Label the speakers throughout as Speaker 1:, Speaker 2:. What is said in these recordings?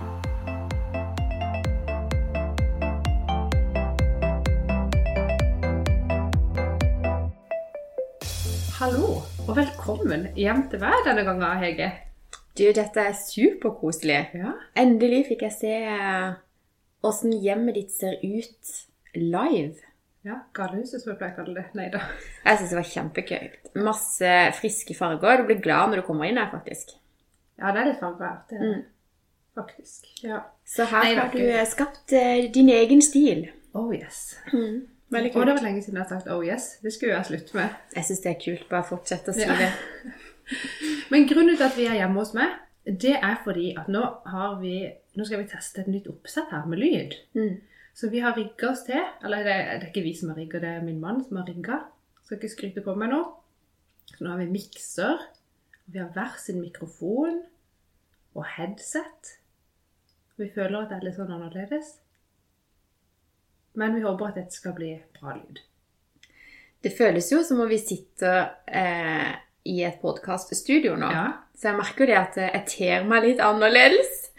Speaker 1: Hallo, og velkommen hjem til meg denne gangen, Hege.
Speaker 2: Du, dette er superkoselig.
Speaker 1: Ja.
Speaker 2: Endelig fikk jeg se åssen hjemmet ditt ser ut live.
Speaker 1: ja Galehuset, som jeg pleier å kalle det. Nei da.
Speaker 2: Jeg syns det var kjempegøy. Masse friske farger. Du blir glad når du kommer inn her, faktisk.
Speaker 1: Ja, det er litt fargeartig. Det. Faktisk. Ja.
Speaker 2: Så her
Speaker 1: Nei,
Speaker 2: har du eh, skapt uh, din egen stil.
Speaker 1: Oh yes.
Speaker 2: Veldig
Speaker 1: Og det var lenge siden jeg har sagt oh yes. Det skulle jeg slutte med.
Speaker 2: Jeg syns det er kult. Bare fortsett å si
Speaker 1: Ja.
Speaker 2: det.
Speaker 1: Men grunnen til at vi er hjemme hos meg, det er fordi at nå har vi Nå skal vi teste et nytt oppsett her med lyd.
Speaker 2: Mm.
Speaker 1: Så vi har rigga oss til. Eller det, det er ikke vi som har rigga, det er min mann som har rigga. Skal ikke skryte på meg nå. Så nå har vi mikser. Vi har hver sin mikrofon og headset. Vi føler at det er litt sånn annerledes. Men vi håper at dette skal bli bra lyd.
Speaker 2: Det føles jo som om vi sitter eh, i et podkaststudio nå.
Speaker 1: Ja.
Speaker 2: Så jeg merker jo det at jeg ter meg litt annerledes.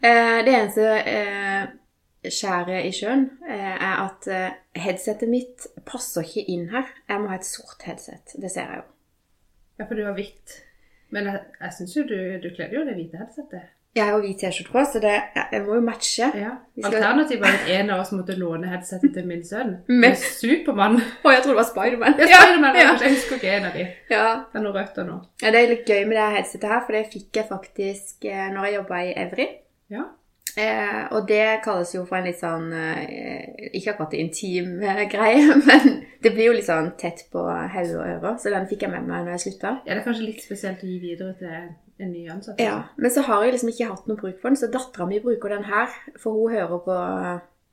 Speaker 2: Eh, det eneste eh, skjæret i sjøen eh, er at eh, headsetet mitt passer ikke inn her. Jeg må ha et sort headset. Det ser jeg jo.
Speaker 1: Ja, for du har hvitt. Men jeg, jeg syns jo du, du kler jo det hvite headsetet.
Speaker 2: Jeg har jo hvit T-skjorte på, så det, jeg må jo matche.
Speaker 1: Ja. Alternativet var at en av oss måtte låne headsetet til min sønn. Med Supermann.
Speaker 2: Å, jeg trodde det var Spiderman.
Speaker 1: Ja, Spiderman,
Speaker 2: ja.
Speaker 1: Jeg husker ikke en av de.
Speaker 2: Ja.
Speaker 1: Det er rødt og nå.
Speaker 2: ja, det er litt gøy med det headsetet her, for det fikk jeg faktisk eh, når jeg jobba i Evry.
Speaker 1: Ja.
Speaker 2: Eh, og det kalles jo for en litt sånn eh, Ikke akkurat intim eh, greie, men det blir jo litt sånn tett på hode og ører. Så den fikk jeg med meg når jeg slutta.
Speaker 1: ja, det er kanskje litt spesielt å gi videre til en ny ansatt.
Speaker 2: Ja, men så har jeg liksom ikke hatt noe bruk for den, så dattera mi bruker den her. For hun hører på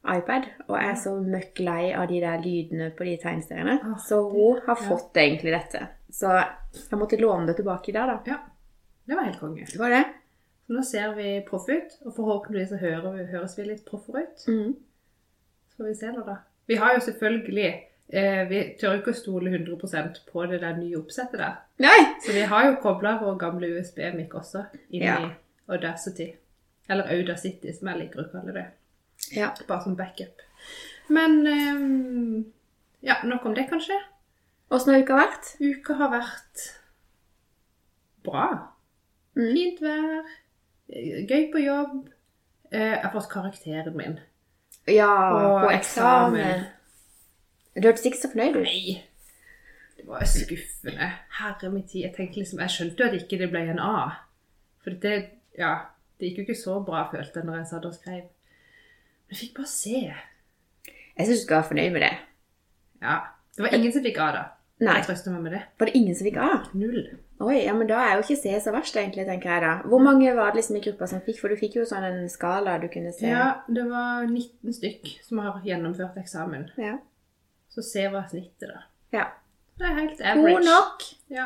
Speaker 2: iPad og er så møkk lei av de der lydene på de tegneseriene.
Speaker 1: Ah,
Speaker 2: Så hun har
Speaker 1: ja.
Speaker 2: fått egentlig dette. Så jeg måtte låne det tilbake i dag, da.
Speaker 1: Ja. Det var helt konge.
Speaker 2: Det var det.
Speaker 1: Så nå ser vi proff ut, og forhåpentligvis så hører vi, høres vi litt proffer ut.
Speaker 2: Mm.
Speaker 1: Så får vi se nå, da. Vi har jo selvfølgelig eh, Vi tør ikke å stole 100% på det der nye oppsettet der.
Speaker 2: Nei!
Speaker 1: Så vi har jo kobla vår gamle USB-mic også inn
Speaker 2: Ja.
Speaker 1: i Audacity. Eller Audacity, som jeg liker å kalle det.
Speaker 2: Ja.
Speaker 1: Bare som backup. Men ehm, ja, nok om det, kanskje.
Speaker 2: Åssen har uka vært?
Speaker 1: Uka har vært bra.
Speaker 2: Mm.
Speaker 1: Fint vær. eh, Gøy på jobb. Eh, Jeg har fått karakteren min.
Speaker 2: Ja,
Speaker 1: Og
Speaker 2: på
Speaker 1: eksamen.
Speaker 2: eksamen. Du hørtes ikke så fornøyd ut.
Speaker 1: Nei! Det var skuffende. Herre min tid. Jeg tenkte liksom, jeg skjønte jo at ikke det ble en A. For det, ja, det gikk jo ikke så bra, følte jeg, når jeg satt og skrev. Men jeg fikk bare se.
Speaker 2: Jeg syns du skal være fornøyd med det.
Speaker 1: Ja. Det var ingen som fikk A, da.
Speaker 2: Nei.
Speaker 1: Jeg trøster meg med det.
Speaker 2: Var det ingen som fikk A?
Speaker 1: Null.
Speaker 2: Oi, ja, men da er jo ikke C så verst, egentlig, tenker jeg da. Hvor mange var det liksom i gruppa som fikk? For du fikk jo sånn en skala du kunne se.
Speaker 1: Ja, det var 19 stykk som har gjennomført eksamen.
Speaker 2: Ja.
Speaker 1: Så se hva snittet, da.
Speaker 2: ja.
Speaker 1: Det er helt average.
Speaker 2: God nok.
Speaker 1: Ja.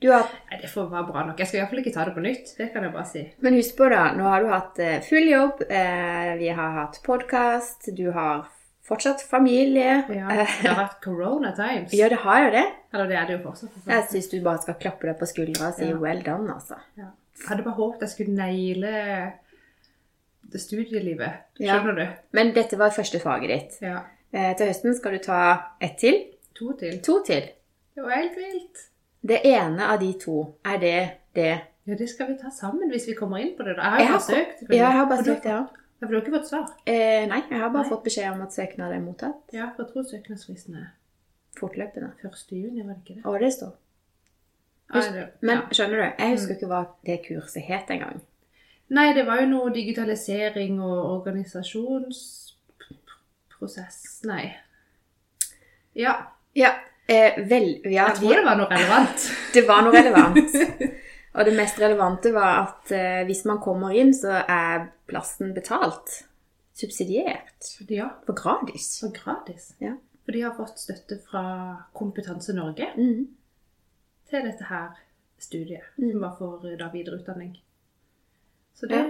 Speaker 2: Du har,
Speaker 1: Nei, det får være bra nok. Jeg skal iallfall ikke ta det på nytt. Det kan jeg bare si.
Speaker 2: men husk på, da, nå har du hatt eh, full jobb. Eh, vi har hatt podkast. Du har fortsatt familie.
Speaker 1: Ja,
Speaker 2: Eh,
Speaker 1: det har vært corona times.
Speaker 2: ja, det har jo det.
Speaker 1: Eller det er det jo fortsatt.
Speaker 2: Jeg syns du bare skal klappe deg på skuldra og si
Speaker 1: Ja.
Speaker 2: well done, altså.
Speaker 1: Ja. Jeg hadde bare håpet jeg skulle naile det studielivet.
Speaker 2: Ja.
Speaker 1: Skjønner du?
Speaker 2: Men dette var første faget ditt.
Speaker 1: Ja.
Speaker 2: Eh, til høsten skal du ta ett til.
Speaker 1: To til.
Speaker 2: To til.
Speaker 1: Det var helt vilt.
Speaker 2: Det ene av de to, er det det
Speaker 1: Ja, det skal vi ta sammen hvis vi kommer inn på det. da. Jeg har jo
Speaker 2: Jeg
Speaker 1: søkt.
Speaker 2: Ja, jeg har bare
Speaker 1: Og du-
Speaker 2: søkt, ja.
Speaker 1: For du har ikke fått svar?
Speaker 2: Eh, nei, jeg har bare
Speaker 1: Nei.
Speaker 2: fått beskjed om at søknad er mottatt.
Speaker 1: Ja, for jeg tror søknadsfristen er
Speaker 2: Fortløpende.
Speaker 1: 1. juni, var det ikke det?
Speaker 2: Og det står.
Speaker 1: Husk,
Speaker 2: Men skjønner du, jeg husker ikke hva det kurset het engang.
Speaker 1: Nei, det var jo noe digitalisering og organisasjonsprosess Nei. Ja,
Speaker 2: Ja, eh, vel, ja,
Speaker 1: jeg tror det var noe relevant.
Speaker 2: det var noe relevant. Og det mest relevante var at eh, hvis man kommer inn, så er plassen betalt. Subsidiert.
Speaker 1: Ja,
Speaker 2: For gratis.
Speaker 1: for gratis.
Speaker 2: Ja.
Speaker 1: For de har fått støtte fra Kompetanse Norge
Speaker 2: mm.
Speaker 1: til dette her studiet,
Speaker 2: Mm.
Speaker 1: som var for eh, da videreutdanning. Så det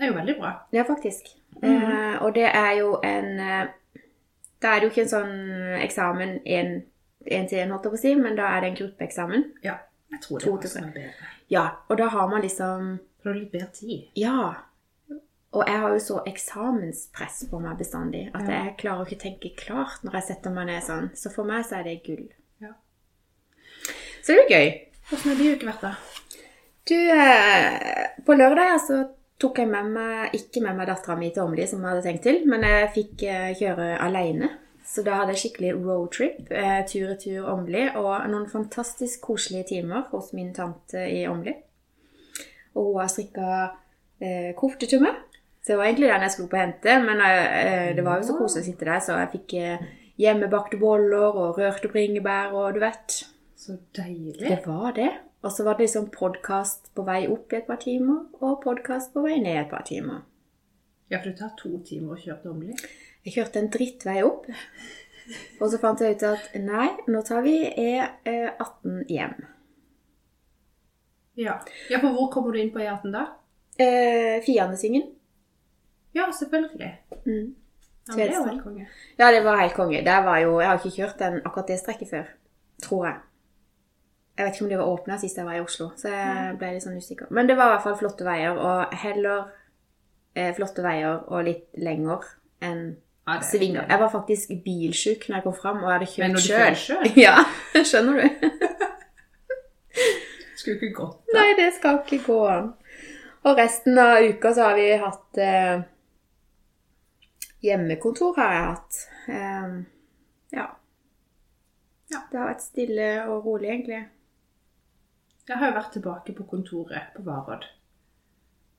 Speaker 1: er jo veldig bra.
Speaker 2: Ja, faktisk.
Speaker 1: Mm
Speaker 2: -hmm. uh, og det er jo en uh, Da er det jo ikke en sånn eksamen én til én, holdt jeg på å si, men da er det en gruppeeksamen.
Speaker 1: Ja, jeg tror det
Speaker 2: til
Speaker 1: er bedre.
Speaker 2: Ja, og da har man liksom
Speaker 1: For det er litt bedre tid.
Speaker 2: Ja. Og jeg har jo så eksamenspress på meg bestandig at
Speaker 1: Ja.
Speaker 2: jeg klarer ikke å tenke klart når jeg setter meg ned sånn. Så for meg så er det gull.
Speaker 1: Ja.
Speaker 2: Så det er jo gøy.
Speaker 1: Hvordan har de uke vært, da?
Speaker 2: Du, eh, på lørdag så tok jeg med meg, ikke med meg dattera mi til Åmli, som jeg hadde tenkt til, men jeg fikk eh, kjøre aleine. Så da hadde jeg skikkelig roadtrip, eh, tur-retur Åmli, og noen fantastisk koselige timer hos min tante i Åmli. Og hun har strikka eh, kofte til meg. Så det var egentlig den jeg skulle på å hente, men eh, det var jo så koselig å sitte der, så jeg fikk eh, hjemmebakte boller og rørte bringebær og du vet.
Speaker 1: Så deilig.
Speaker 2: Det var det. Og så var det liksom podkast på vei opp i et par timer, og podkast på vei ned et par timer.
Speaker 1: Ja, for det tar to timer å kjøre til Åmli.
Speaker 2: Jeg kjørte en drittvei opp, og så fant jeg ut at nei, nå tar vi E18 hjem.
Speaker 1: Ja. ja, for hvor kommer du inn på E18 da?
Speaker 2: Eh, Fiandesvingen.
Speaker 1: Ja, selvfølgelig.
Speaker 2: Mm.
Speaker 1: Ja, det
Speaker 2: var
Speaker 1: helt konge.
Speaker 2: Ja, det var helt konge. Var jo, jeg har ikke kjørt den, akkurat det strekket før, tror jeg. Jeg vet ikke om det var åpna sist jeg var i Oslo, så jeg ble litt sånn usikker. Men det var i hvert fall flotte veier, og heller eh, flotte veier og litt lenger enn
Speaker 1: Ja, er
Speaker 2: svinger. Jeg var faktisk bilsjuk når jeg kom fram, og jeg hadde kjørt sjøl.
Speaker 1: selv?
Speaker 2: Ja, skjønner du?
Speaker 1: Skulle ikke gått.
Speaker 2: Nei, det skal ikke gå an. Og resten av uka så har vi hatt eh, Hjemmekontor har jeg hatt. Eh, ja.
Speaker 1: Ja.
Speaker 2: Det har vært stille og rolig, egentlig.
Speaker 1: Jeg har jo vært tilbake på kontoret på Varodd.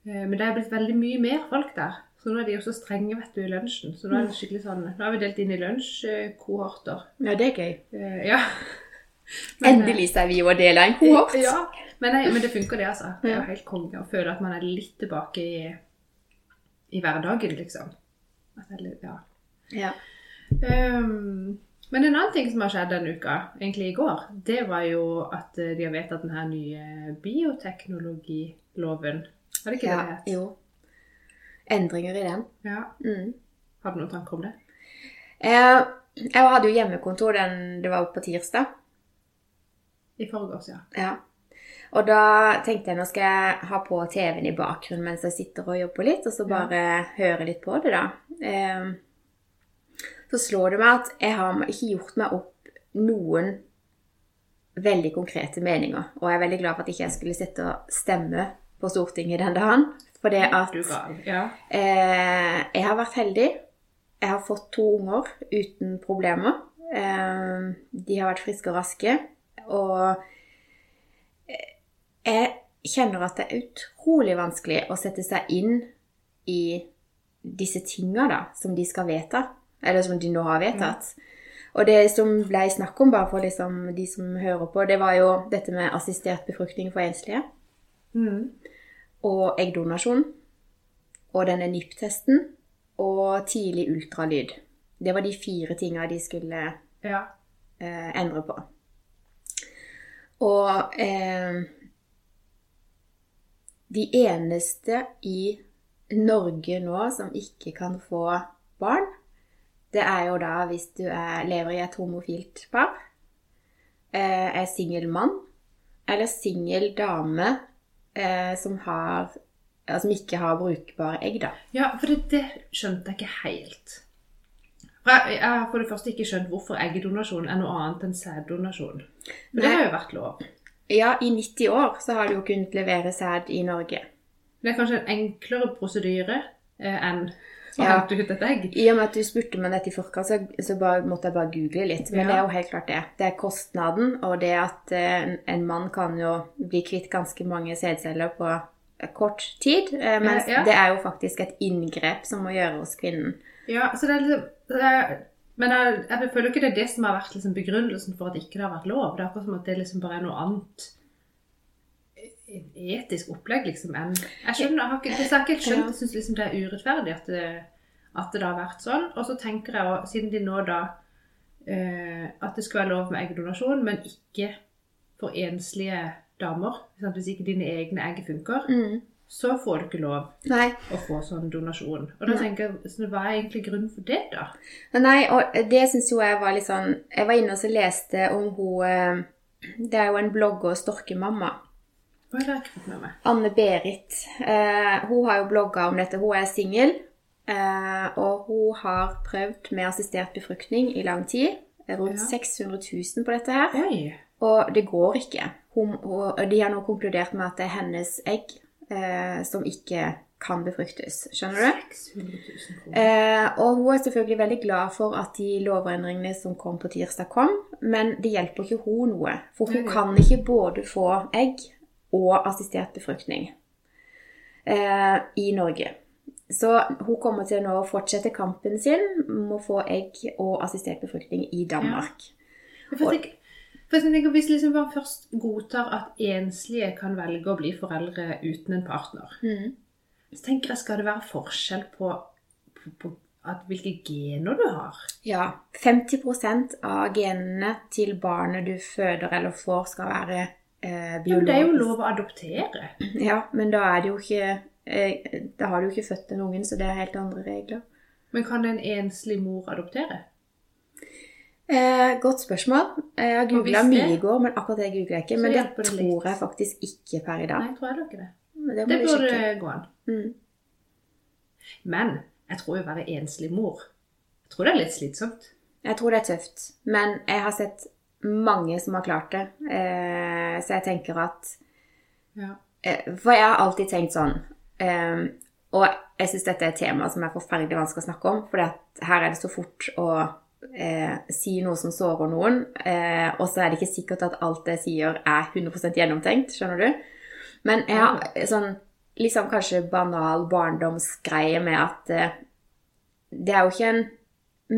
Speaker 1: Eh, Men det er blitt veldig mye mer folk der. Så nå er de jo så strenge vet du, i lunsjen. Så nå er det skikkelig sånn, nå har vi delt inn i lunsjkohorter.
Speaker 2: Ja, det er gøy.
Speaker 1: Eh, Ja. Men, eh,
Speaker 2: Endelig så er vi jo dele en kohort.
Speaker 1: Ja, men, nei, men det funker det, altså. Det er jo helt konge å føle at man er litt tilbake i, i hverdagen, liksom. At det er litt, ja.
Speaker 2: Ja.
Speaker 1: Ehm, men en annen ting som har skjedd denne uka, egentlig i går, det var jo at eh, de har vedtatt den her nye bioteknologiloven. Var det ikke
Speaker 2: ja.
Speaker 1: det det het?
Speaker 2: Jo. Endringer i den.
Speaker 1: Ja.
Speaker 2: Mm.
Speaker 1: Har du noen tanker om det?
Speaker 2: Eh, jeg hadde jo hjemmekontor den det var på tirsdag.
Speaker 1: I forgårs, ja.
Speaker 2: Ja. Og da tenkte jeg nå skal jeg ha på TV-en i bakgrunnen mens jeg sitter og jobber litt, og så bare høre litt på det, da. Eh, så slår det meg at jeg har ikke gjort meg opp noen veldig konkrete meninger. Og jeg er veldig glad for at ikke jeg skulle sitte og stemme på Stortinget den dagen. For det at
Speaker 1: Ja.
Speaker 2: Eh, jeg har vært heldig. Jeg har fått to unger uten problemer. Eh, de har vært friske og raske. Og eh, jeg kjenner at det er utrolig vanskelig å sette seg inn i disse tinga da, som de skal vedta. Eller som de nå har vedtatt. Og det som ble snakk om, bare for liksom de som hører på, det var jo dette med assistert befruktning for enslige
Speaker 1: Mm.
Speaker 2: og eggdonasjon, og denne NIP-testen. og tidlig ultralyd. Det var de fire tinga de skulle
Speaker 1: ja.
Speaker 2: eh, endre på. Og eh, de eneste i Norge nå som ikke kan få barn, det er jo da hvis du er, lever i et homofilt par, eh, er singel mann, eller singel dame eh, som, har, som ikke har brukbare egg, da.
Speaker 1: Ja, for det, det skjønte jeg ikke helt. Jeg, har for det første ikke skjønt hvorfor eggdonasjon er noe annet enn sæddonasjon. For det har jo vært lov.
Speaker 2: Ja, i 90 år så har du jo kunnet levere sæd i Norge.
Speaker 1: Det er kanskje en enklere prosedyre eh, enn å
Speaker 2: Ja.
Speaker 1: hente ut et egg.
Speaker 2: I og med at du spurte meg dette i forkant, så, så bare, måtte jeg bare google litt. Men
Speaker 1: Ja.
Speaker 2: det er jo helt klart det. Det er kostnaden, og det at eh, en, mann kan jo bli kvitt ganske mange sædceller på eh, kort tid. Eh, mens
Speaker 1: Ja,
Speaker 2: det er jo faktisk et inngrep som må gjøre hos kvinnen.
Speaker 1: Ja, så det er liksom Men jeg, jeg føler ikke det er det som har vært liksom begrunnelsen for at ikke det har vært lov. Det er akkurat som at det liksom bare er noe annet et etisk opplegg, liksom, enn Jeg skjønner, jeg har ikke, har jeg ikke skjønt. Jeg syns liksom det er urettferdig at det, at det da har vært sånn. Og så tenker jeg også, siden de nå da eh, At det skal være lov med eggdonasjon, men ikke for enslige damer. Sant? hvis ikke dine egne egg funker,
Speaker 2: Mm.
Speaker 1: så får du ikke lov
Speaker 2: Nei.
Speaker 1: å få sånn donasjon. Og da tenker jeg, så hva er egentlig grunnen for det, da?
Speaker 2: Nei, og det syns jo jeg var litt sånn Jeg var inne og så leste om hun eh, Det er jo en blogger, Storkemamma.
Speaker 1: Å Oi, det har jeg ikke fått med meg.
Speaker 2: Anne-Berit. Eh, hun har jo blogga om dette. Hun er singel. Eh, og hun har prøvd med assistert befruktning i lang tid. Rundt
Speaker 1: Ja.
Speaker 2: 600 000 på dette her.
Speaker 1: Oi.
Speaker 2: Og det går ikke. Hun, og de har nå konkludert med at det er hennes egg eh, som ikke kan befruktes. Skjønner du?
Speaker 1: 600 000.
Speaker 2: Eh, og hun er selvfølgelig veldig glad for at de lovendringene som kom på tirsdag, kom. Men det hjelper ikke hun noe. For hun kan ikke både få egg og assistert befruktning eh, i Norge. Så hun kommer til nå å fortsette kampen sin med å få egg og assistert befruktning i Danmark.
Speaker 1: For jeg for jeg tenker, Hvis liksom man først godtar at enslige kan velge å bli foreldre uten en partner,
Speaker 2: mm.
Speaker 1: så tenker jeg skal det være forskjell på, på, på at hvilke gener du har.
Speaker 2: Ja. 50% av genene til barnet du føder eller får, skal være eh,
Speaker 1: Ja, det er jo lov å adoptere.
Speaker 2: Ja, men da er det jo ikke eh, Da har du jo ikke født den ungen, så det er helt andre regler.
Speaker 1: Men kan en enslig mor adoptere?
Speaker 2: Eh, godt spørsmål. Jeg har
Speaker 1: Og
Speaker 2: googla mye i går, men akkurat det googler jeg ikke. Men det
Speaker 1: det
Speaker 2: tror jeg faktisk ikke per i dag.
Speaker 1: Nei, jeg tror heller ikke det.
Speaker 2: Det
Speaker 1: Det burde gå an.
Speaker 2: Mm.
Speaker 1: Men jeg tror jo å være enslig mor Jeg tror det er litt slitsomt.
Speaker 2: Jeg tror det er tøft. Men jeg har sett mange som har klart det. Eh, så jeg tenker at
Speaker 1: Ja.
Speaker 2: Eh, For jeg har alltid tenkt sånn eh, Og jeg syns dette er et tema som er forferdelig vanskelig å snakke om. For her er det så fort å eh, si noe som sårer noen. Og så er det ikke sikkert at alt det jeg sier, er 100% gjennomtenkt. Skjønner du? Men jeg har sånn liksom kanskje banal barndomsgreie med at det er jo ikke en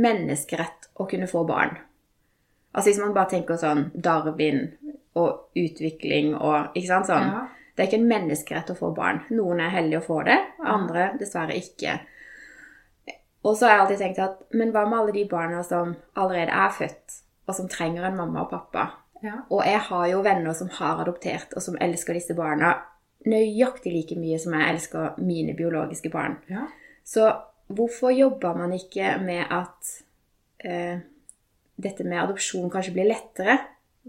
Speaker 2: menneskerett å kunne få barn. Altså hvis man bare tenker sånn Darwin og utvikling og Ikke sant? Sånn.
Speaker 1: Ja.
Speaker 2: Det er ikke en menneskerett å få barn. Noen er heldige å få det, andre dessverre ikke. Og så har jeg alltid tenkt at men hva med alle de barna som allerede er født, og som trenger en mamma og pappa?
Speaker 1: Ja.
Speaker 2: Og jeg har jo venner som har adoptert, og som elsker disse barna nøyaktig like mye som jeg elsker mine biologiske barn.
Speaker 1: ja.
Speaker 2: Så hvorfor jobber man ikke med at eh, dette med adopsjon kanskje blir lettere?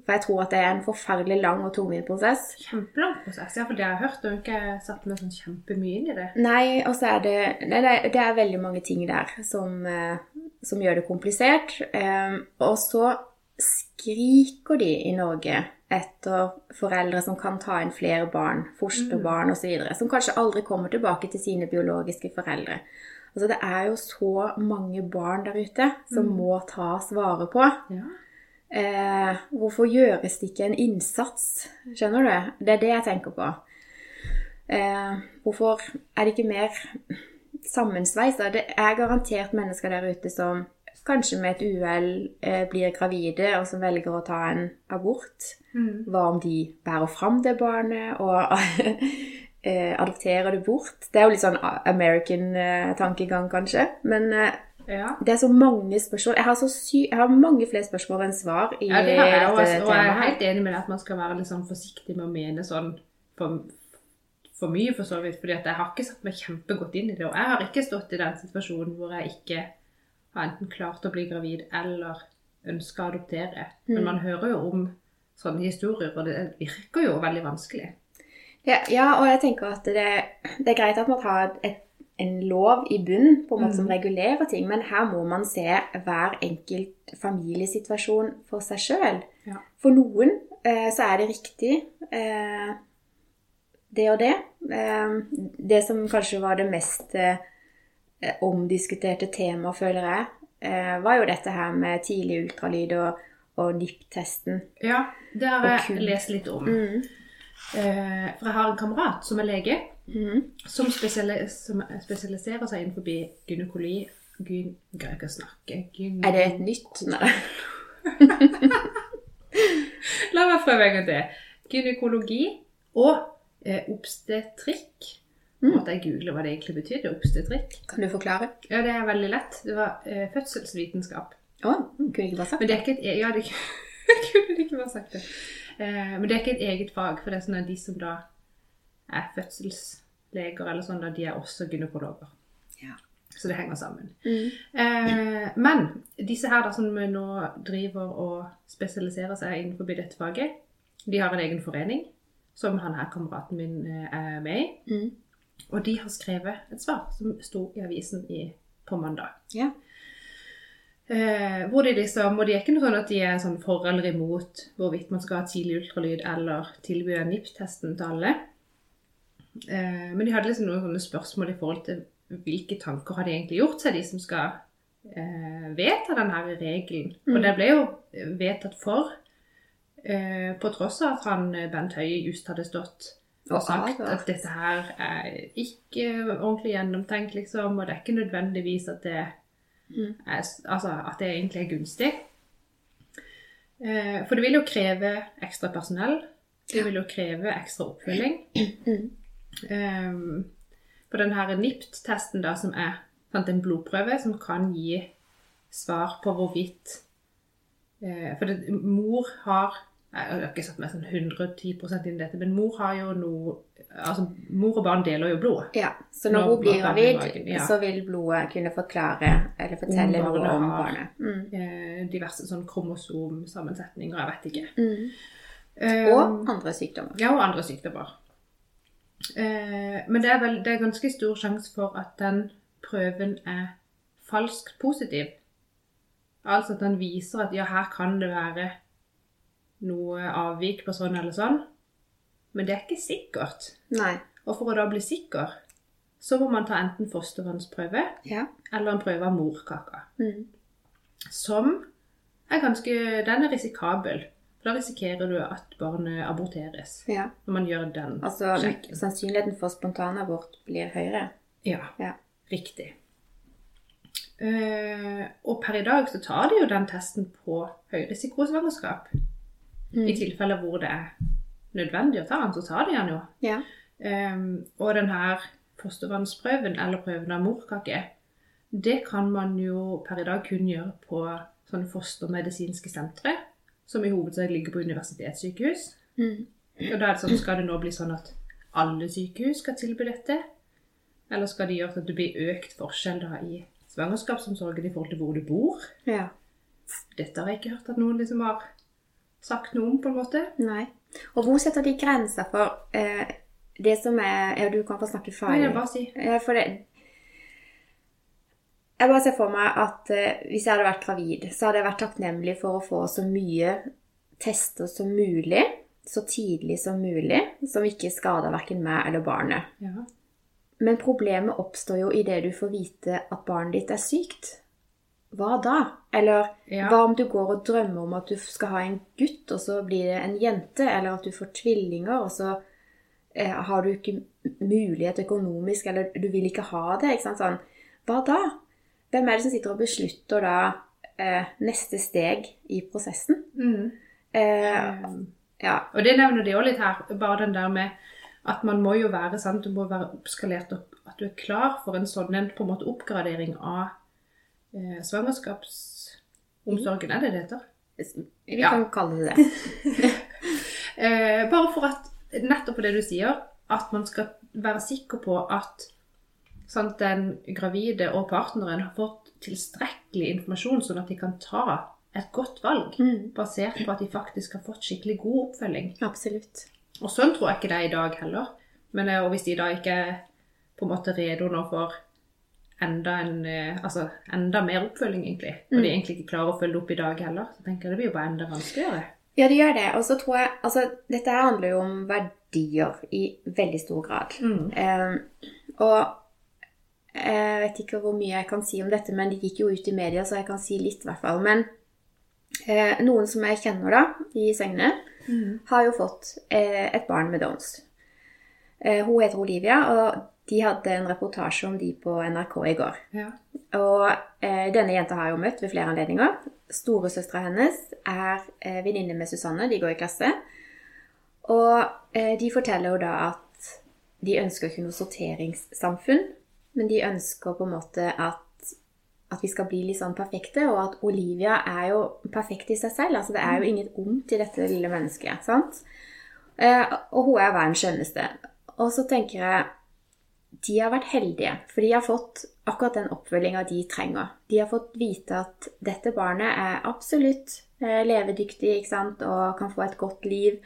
Speaker 2: For jeg tror at det er en forferdelig lang og tungvint prosess.
Speaker 1: Kjempelang prosess. Ja, for det jeg har hørt, og ikke satt meg sånn kjempemye inn i det.
Speaker 2: Nei, og så er det det, det er veldig mange ting der som, eh, som gjør det komplisert. Eh, og så skriker de i Norge etter foreldre som kan ta inn flere barn, fosterbarn osv., som kanskje aldri kommer tilbake til sine biologiske foreldre. Altså, det er jo så mange barn der ute som må tas vare på.
Speaker 1: Ja.
Speaker 2: Eh, hvorfor gjøres det ikke en innsats? Skjønner du? Det er det jeg tenker på. Eh, hvorfor er det ikke mer sammensveisa? Det er garantert mennesker der ute som kanskje med et uhell eh, blir gravide, og som velger å ta en abort.
Speaker 1: Mm.
Speaker 2: Hva om de bærer fram det barnet og eh, adopterer det bort? Det er jo litt sånn American-tankegang, kanskje. Men eh,
Speaker 1: ja.
Speaker 2: det er så mange spørsmål. Jeg har, så sy jeg har mange flere spørsmål enn svar i
Speaker 1: Ja, det har jeg også, og jeg er helt enig med deg at man skal være litt sånn forsiktig med å mene sånn for, for mye, for så vidt. fordi at jeg har ikke satt meg kjempegodt inn i det. Og jeg har ikke stått i den situasjonen hvor jeg ikke har enten klart å bli gravid eller ønska å adoptere. Men
Speaker 2: Mm.
Speaker 1: man hører jo om sånne historier, og det virker jo veldig vanskelig.
Speaker 2: Ja, ja, og jeg tenker at det, det er greit at man har et, en lov i bunnen på en måte som
Speaker 1: Mm.
Speaker 2: regulerer ting, men her må man se hver enkelt familiesituasjon for seg sjøl.
Speaker 1: Ja.
Speaker 2: For noen eh, så er det riktig eh, det og det. Eh, det som kanskje var det mest eh, omdiskuterte temaet, føler jeg, eh, var jo dette her med tidlig ultralyd og, og NIPT-testen.
Speaker 1: Ja, det har jeg lest litt om.
Speaker 2: Mm.
Speaker 1: Eh, for jeg har en kamerat som er lege,
Speaker 2: mm.
Speaker 1: som, spesiali som spesialiserer seg innenfor gynekologi gyn, Greier ikke å snakke. Gyn
Speaker 2: Er det et nytt? Nei.
Speaker 1: La meg prøve en gang til. Gynekologi og eh, obstetrikk.
Speaker 2: Mm.
Speaker 1: Måtte jeg google hva det egentlig betydde. Obstetrikk.
Speaker 2: Kan du forklare?
Speaker 1: Ja, det er veldig lett. Det var eh, fødselsvitenskap.
Speaker 2: Å, kunne ikke bare sagt
Speaker 1: Men det er ikke et e- Ja, det kunne ikke bare sagt det. Eh, men det er ikke et eget fag, for det er sånn at de som da er fødselsleger eller sånn, da, de er også gynekologer.
Speaker 2: Ja.
Speaker 1: Så det henger sammen.
Speaker 2: Mm.
Speaker 1: Eh, men disse her da, som nå driver og spesialiserer seg innenfor dette faget, de har en egen forening som han her kameraten min eh, er med i.
Speaker 2: Mm.
Speaker 1: Og de har skrevet et svar som sto i avisen i, på mandag.
Speaker 2: Ja.
Speaker 1: Eh, hvor de liksom, og de er ikke noe sånn at de er sånn for eller imot hvorvidt man skal ha tidlig ultralyd eller tilby NIPT-testen til alle. Eh, men de hadde liksom noen sånne spørsmål i forhold til hvilke tanker har de egentlig gjort seg, de som skal eh, vedta denne regelen.
Speaker 2: Mm.
Speaker 1: Og det ble jo vedtatt for, eh, på tross av at han eh, Bent Høie just hadde stått og sagt at dette her er ikke ordentlig gjennomtenkt, liksom, og det er ikke nødvendigvis at det
Speaker 2: Mm.
Speaker 1: er, altså, at det egentlig er gunstig. Eh, for det vil jo kreve ekstra personell. Det vil jo kreve ekstra oppfølging.
Speaker 2: Mm.
Speaker 1: På den her NIPT-testen da, som er sant, en blodprøve som kan gi svar på hvorvidt eh, For det, mor har Jeg har ikke satt meg sånn 110 inn i dette, men mor har jo noe Altså, mor og barn deler jo blod.
Speaker 2: Ja, så når
Speaker 1: Når
Speaker 2: hun blir gravid,
Speaker 1: ja.
Speaker 2: så vil blodet kunne forklare eller fortelle
Speaker 1: Om
Speaker 2: noe om barnet. Mm.
Speaker 1: Eh, diverse sånn kromosomsammensetninger, jeg vet ikke.
Speaker 2: Mm.
Speaker 1: Um,
Speaker 2: Og andre sykdommer.
Speaker 1: Ja, og andre sykdommer. Eh, men det er, vel, det er ganske stor sjanse for at den prøven er falskt positiv. Altså at den viser at ja, her kan det være noe avvik på sånn eller sånn. Men det er ikke sikkert.
Speaker 2: Nei.
Speaker 1: Og for å da bli sikker, så må man ta enten fostervannsprøve
Speaker 2: Ja.
Speaker 1: eller en prøve av morkaka.
Speaker 2: Mm.
Speaker 1: Som er ganske Den er risikabel. For da risikerer du at barnet aborteres
Speaker 2: ja.
Speaker 1: når man gjør den
Speaker 2: Altså
Speaker 1: sjekken.
Speaker 2: sannsynligheten for spontanabort blir høyere.
Speaker 1: Ja,
Speaker 2: Ja.
Speaker 1: riktig. Uh, og per i dag så tar de jo den testen på høyrisikosvangerskap.
Speaker 2: Mm.
Speaker 1: I tilfeller hvor det er nødvendig å ta den, så tar de den jo.
Speaker 2: Ja.
Speaker 1: Um, og denne fostervannsprøven, eller prøven av morkake, det kan man jo per i dag kun gjøre på sånne fostermedisinske sentre, som i hovedsak ligger på universitetssykehus.
Speaker 2: Mm.
Speaker 1: Og da er det sånn, skal det nå bli sånn at alle sykehus skal tilby dette? Eller skal det gjøre at det blir økt forskjell da i svangerskapsomsorgen i forhold til hvor du bor?
Speaker 2: ja.
Speaker 1: Dette har jeg ikke hørt at noen liksom har sagt noe om, på en måte.
Speaker 2: Nei. Og hvor setter de grenser for eh, det som er Ja, du kan få snakke ferdig.
Speaker 1: jeg bare si?
Speaker 2: For det Jeg bare ser for meg at eh, hvis jeg hadde vært gravid, så hadde jeg vært takknemlig for å få så mye tester som mulig, så tidlig som mulig, som ikke skader verken meg eller barnet.
Speaker 1: Ja.
Speaker 2: Men problemet oppstår jo idet du får vite at barnet ditt er sykt. Hva da? Eller
Speaker 1: Ja.
Speaker 2: hva om du går og drømmer om at du skal ha en gutt, og så blir det en jente, eller at du får tvillinger, og så eh, har du ikke mulighet økonomisk, eller du vil ikke ha det, ikke sant? Sånn. Hva da? Hvem er det som sitter og beslutter da eh, neste steg i prosessen?
Speaker 1: Mm.
Speaker 2: Eh, ja.
Speaker 1: Og det nevner de òg litt her, bare den der med at man må jo være sant, du må være oppskalert opp, at du er klar for en sånn en på en måte oppgradering av eh, svangerskapsomsorgen, er det det heter?
Speaker 2: Vi
Speaker 1: Ja.
Speaker 2: kan kalle det det.
Speaker 1: Eh, bare for at, nettopp på det du sier, at man skal være sikker på at sant, den gravide og partneren har fått tilstrekkelig informasjon, sånn at de kan ta et godt valg,
Speaker 2: Mm.
Speaker 1: basert på at de faktisk har fått skikkelig god oppfølging.
Speaker 2: Absolutt.
Speaker 1: Og sånn tror jeg ikke det er i dag heller. Men eh, og hvis de da ikke er på en måte redo nå for enda, en, eh, altså, enda mer oppfølging, egentlig, og
Speaker 2: Mm.
Speaker 1: de egentlig ikke klarer å følge opp i dag heller, så tenker jeg det blir jo bare enda vanskeligere.
Speaker 2: Ja, det gjør det. Og så tror jeg Altså, dette her handler jo om verdier i veldig stor grad.
Speaker 1: Mm.
Speaker 2: Eh, og jeg vet ikke hvor mye jeg kan si om dette, men det gikk jo ut i media, så jeg kan si litt, i hvert fall. Men eh, noen som jeg kjenner da, i Søgne, har jo fått eh, et barn med Downs. Eh, hun heter Olivia, og de hadde en reportasje om de på NRK i går.
Speaker 1: Ja.
Speaker 2: Og eh, denne jenta har jeg jo møtt ved flere anledninger. Storesøstera hennes er eh, venninne med Susanne, de går i klasse. Og eh, de forteller jo da at de ønsker ikke noe sorteringssamfunn, men de ønsker på en måte at, at vi skal bli litt sånn perfekte, og at Olivia er jo perfekt i seg selv. Altså det er jo inget ondt i dette lille mennesket, sant? Eh, og hun er verdens skjønneste. Og så tenker jeg de har vært heldige, for de har fått akkurat den oppfølginga de trenger. De har fått vite at dette barnet er absolutt eh, levedyktig ikke sant? og kan få et godt liv.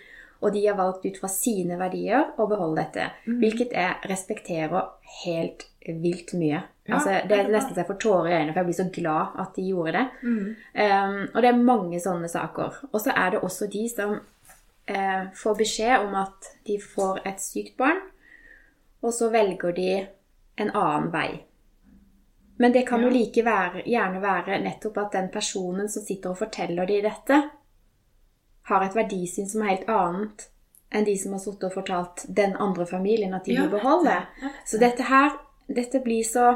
Speaker 2: og de har valgt ut fra sine verdier å beholde dette.
Speaker 1: Mm.
Speaker 2: Hvilket jeg respekterer helt vilt mye.
Speaker 1: Ja,
Speaker 2: altså,
Speaker 1: det er
Speaker 2: er nesten så jeg får tårer i øynene, for jeg blir så glad at de gjorde det.
Speaker 1: Mm.
Speaker 2: Um, og det er mange sånne saker. Og så er det også de som uh, får beskjed om at de får et sykt barn, og så velger de en annen vei. Men det kan jo like være, gjerne være nettopp at den personen som sitter og forteller de dette, har et verdisyn som er helt annet enn de som har sittet og fortalt den andre familien at de vil beholde. Så dette her, dette blir så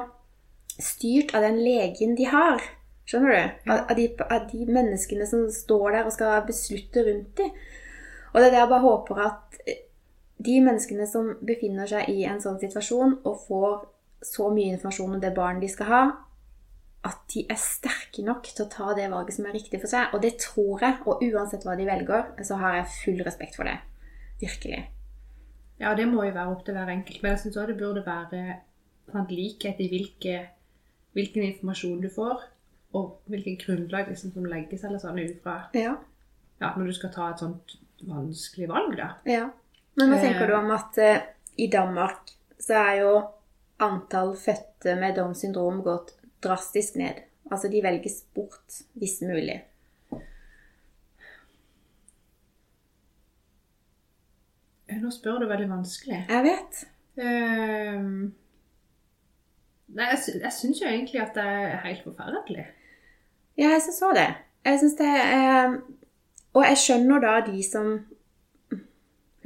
Speaker 2: styrt av den legen de har. Skjønner du? Av, de, av de menneskene som står der og skal beslutte rundt dem. Og det er det jeg bare håper at de menneskene som befinner seg i en sånn situasjon og får så mye informasjon om det barnet de skal ha, at de er sterke nok til å ta det valget som er riktig for seg. Og det tror jeg. Og uansett hva de velger, så har jeg full respekt for det. Virkelig.
Speaker 1: Ja, det må jo være opp til hver enkelt. Men jeg syns òg det burde være sant, likhet i hvilke, hvilken informasjon du får, og hvilket grunnlag liksom, som legges eller sånn ut fra
Speaker 2: Ja.
Speaker 1: ja, når du skal ta et sånt vanskelig valg, da.
Speaker 2: Ja. Men hva
Speaker 1: Eh.
Speaker 2: tenker du om at eh, i Danmark så er jo antall fødte med Downs syndrom gått drastisk ned? Altså de velges bort hvis mulig.
Speaker 1: Eh, Nå spør du veldig vanskelig.
Speaker 2: Jeg vet.
Speaker 1: Uh, nei, jeg, jeg syns jo egentlig at det er helt forferdelig.
Speaker 2: Ja, jeg syns også det. Jeg synes det er Og jeg skjønner da de som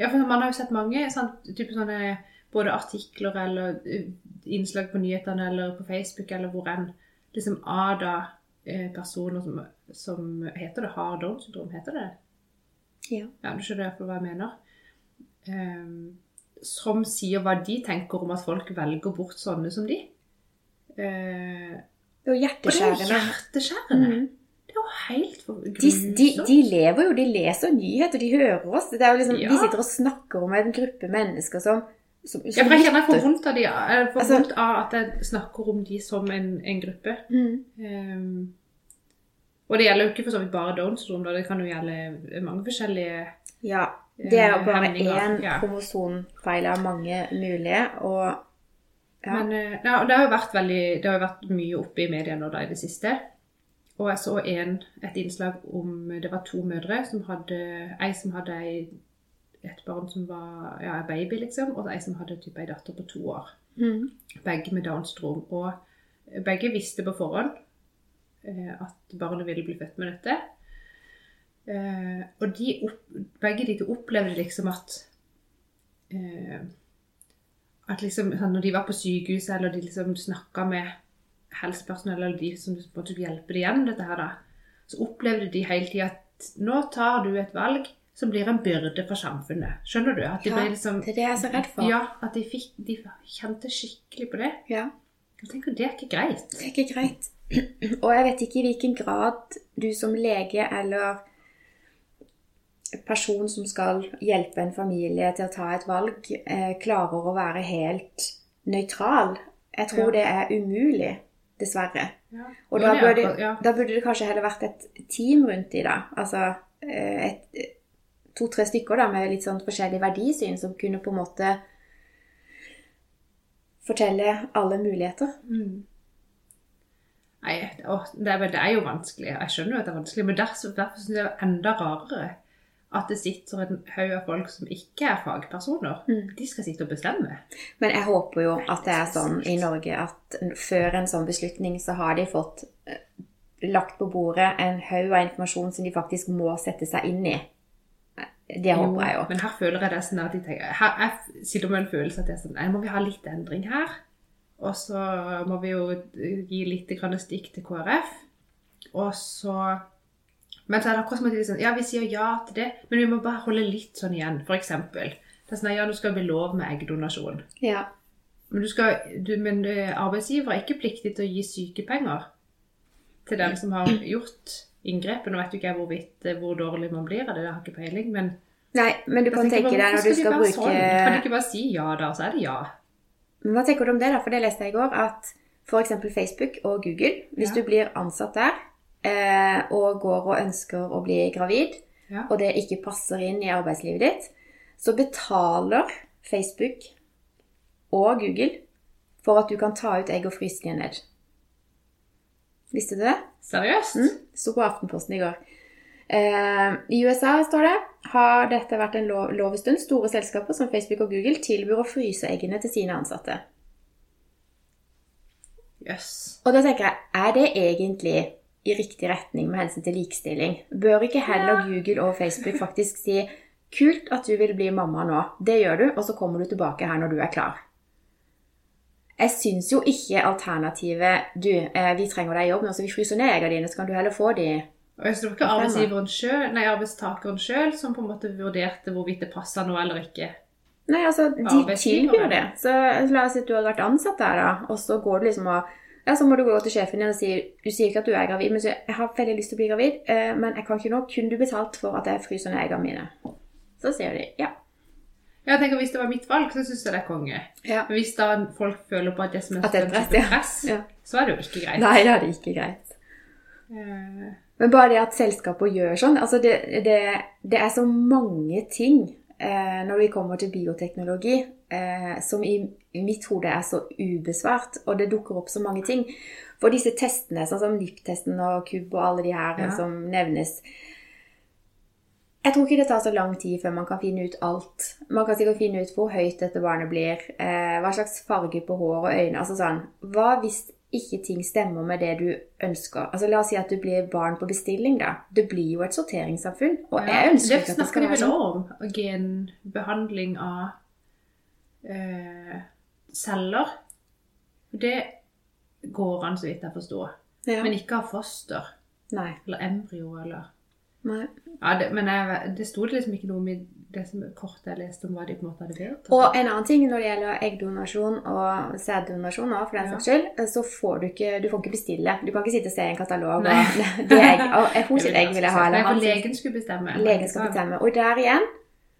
Speaker 1: Ja, for Man har jo sett mange sant, sånne, både artikler eller uh, innslag på nyhetene eller på Facebook eller hvor enn, liksom av da eh, personer som, som Heter det har Downs syndrom? Heter det
Speaker 2: Ja.
Speaker 1: Ja, du skjønner iallfall hva jeg mener. Um, som sier hva de tenker om at folk velger bort sånne som de. Uh,
Speaker 2: Det er jo
Speaker 1: og det er
Speaker 2: hjerteskjærende.
Speaker 1: hjerteskjærende. Helt for
Speaker 2: De, de, de lever jo, de leser nyheter, de hører oss. Liksom,
Speaker 1: Ja.
Speaker 2: De sitter og snakker om en gruppe mennesker som, som, som
Speaker 1: Ja, for jeg kjenner jeg får vondt av, de, jeg får
Speaker 2: Altså-
Speaker 1: vondt av at jeg snakker om de som en, en gruppe.
Speaker 2: Mm.
Speaker 1: Um, og det gjelder jo ikke for så vidt bare Downs syndrom, det kan jo gjelde mange forskjellige
Speaker 2: Ja. Det er jo
Speaker 1: eh,
Speaker 2: bare
Speaker 1: hemninger,
Speaker 2: én
Speaker 1: ja.
Speaker 2: kromosomfeil av mange mulige, og ja.
Speaker 1: Men eh, ja, det har jo vært veldig, det har vært mye oppe i media nå da i det siste. Og jeg så en, et innslag om Det var to mødre som hadde Ei som hadde ei, et barn som var ja, baby, liksom, og ei som hadde type ei datter på to år.
Speaker 2: Mm.
Speaker 1: Begge med Downs syndrom. Og begge visste på forhånd eh, at barnet ville bli født med dette. Eh, og de opp, begge de to opplevde liksom at eh, At liksom sånn, når de var på sykehuset, eller de liksom snakka med helsepersonell, eller de som måtte hjelpe deg gjennom dette her, da, så opplevde de hele tida at nå tar du et valg som blir en byrde for samfunnet. Skjønner du? At de
Speaker 2: Ja,
Speaker 1: liksom
Speaker 2: det er det jeg er så redd for.
Speaker 1: Ja, at de, fikk, de kjente skikkelig på det.
Speaker 2: Ja.
Speaker 1: Jeg tenker Det er ikke greit.
Speaker 2: Det er ikke greit. Og jeg vet ikke i hvilken grad du som lege eller person som skal hjelpe en familie til å ta et valg, eh, klarer å være helt nøytral. Jeg tror
Speaker 1: Ja.
Speaker 2: det er umulig, dessverre.
Speaker 1: Ja.
Speaker 2: Og da burde, da burde det kanskje heller vært et team rundt de da. Altså eh, to-tre stykker da, med litt sånn forskjellig verdisyn som kunne på en måte fortelle alle muligheter.
Speaker 1: Mm. Nei, det, å, det, er, det er jo vanskelig. Jeg skjønner jo at det er vanskelig, men derfor, derfor synes jeg det er enda rarere at det sitter en haug av folk som ikke er fagpersoner.
Speaker 2: Mm.
Speaker 1: De skal sitte og bestemme.
Speaker 2: Men jeg håper jo at det er sånn i Norge at før en sånn beslutning så har de fått eh, lagt på bordet en haug av informasjon som de faktisk må sette seg inn i. Det håper jeg jo.
Speaker 1: Men her føler jeg det sånn at de tenker her, Jeg sitter med en følelse at det er sånn Nei, må vi ha litt endring her? Og så må vi jo gi litt grann stikk til KrF. Og så Men så er det akkurat som at de sånn Ja, vi sier ja til det, men vi må bare holde litt sånn igjen. For eksempel. Det er sånn, ja, nå skal bli lov med eggdonasjon.
Speaker 2: Ja.
Speaker 1: Men, du skal, du, men eh, arbeidsgiver er ikke pliktig til å gi sykepenger til den som har gjort inngrepet. Nå vet du ikke hvorvidt, eh, hvor dårlig man blir av det, det har ikke peiling. Men
Speaker 2: Nei, men du kan tenke deg når du skal bruke
Speaker 1: sånn? Kan de ikke bare si ja da, så er det ja?
Speaker 2: Men hva tenker du om det, da? For det leste jeg i går, at f.eks. Facebook og Google, hvis
Speaker 1: Ja.
Speaker 2: du blir ansatt der eh, og går og ønsker å bli gravid,
Speaker 1: Ja.
Speaker 2: og det ikke passer inn i arbeidslivet ditt, så betaler Facebook og Google for at du kan ta ut egg og fryse dem ned. Visste du det?
Speaker 1: Seriøst?
Speaker 2: Mm, sto på Aftenposten i går. Eh, I USA står det har dette vært en lov, lov stund. Store selskaper som Facebook og Google tilbyr å fryse eggene til sine ansatte.
Speaker 1: Jøss.
Speaker 2: Og da tenker jeg, er det egentlig i riktig retning med hensyn til likestilling? Bør ikke heller Google og Facebook faktisk si kult at du vil bli mamma nå, det gjør du, og så kommer du tilbake her når du er klar? Jeg syns jo ikke alternativet du, eh, vi trenger deg i jobb nå, så vi fryser ned eggene dine, så kan du heller få de
Speaker 1: Og jeg tror ikke arbeidsgiveren selv, nei, arbeidstakeren sjøl som på en måte vurderte hvorvidt det passa noe eller ikke.
Speaker 2: Nei, altså, de tilbyr det. Så la oss si at du har vært ansatt der, da, og så går du liksom og ja, så må du gå til sjefen din og si Du sier ikke at du er gravid, men jeg har veldig lyst til å bli gravid, eh, men jeg kan ikke nå. Kunne du betalt for at jeg fryser ned eggene mine? Så sier de ja.
Speaker 1: Jeg tenker Hvis det var mitt valg, så syns jeg det er konge.
Speaker 2: ja.
Speaker 1: Men hvis da folk føler på at er
Speaker 2: At det er press, ja.
Speaker 1: press,
Speaker 2: Ja.
Speaker 1: så er det jo ikke greit.
Speaker 2: Nei, det er det ikke greit.
Speaker 1: Uh...
Speaker 2: Men bare det at selskaper gjør sånn altså det, det, det er så mange ting eh, når vi kommer til bioteknologi eh, som i mitt hode er så ubesvart, og det dukker opp så mange ting. For disse testene, sånn som NIP-testen og KUB og alle de her
Speaker 1: Ja.
Speaker 2: som nevnes Jeg tror ikke det tar så lang tid før man kan finne ut alt. Man kan sikkert finne ut hvor høyt dette barnet blir, eh, hva slags farge på hår og øyne. altså sånn. Hva hvis ikke ting stemmer med det du ønsker? Altså La oss si at du blir barn på bestilling, da. Det blir jo et sorteringssamfunn. Og
Speaker 1: ja.
Speaker 2: jeg ønsker ikke at det skal være sånn.
Speaker 1: Det snakker de vel om. Genbehandling av eh, celler. Det går an, så vidt jeg forstår.
Speaker 2: Ja.
Speaker 1: Men ikke av foster.
Speaker 2: Nei.
Speaker 1: Eller embryo, eller
Speaker 2: Nei.
Speaker 1: ja, det, Men jeg, det sto liksom ikke noe om i det som kortet jeg leste om hva de på en måte hadde vedtatt.
Speaker 2: Og en annen ting når det gjelder eggdonasjon og sæddonasjon, for den
Speaker 1: Ja.
Speaker 2: saks skyld, så får du ikke du får ikke bestille. Du kan ikke sitte og se i en katalog
Speaker 1: Nei.
Speaker 2: og det egg, og hun sitt egg vil jeg ha.
Speaker 1: Nei, for legen skulle bestemme.
Speaker 2: Legen skal bestemme. Og der igjen,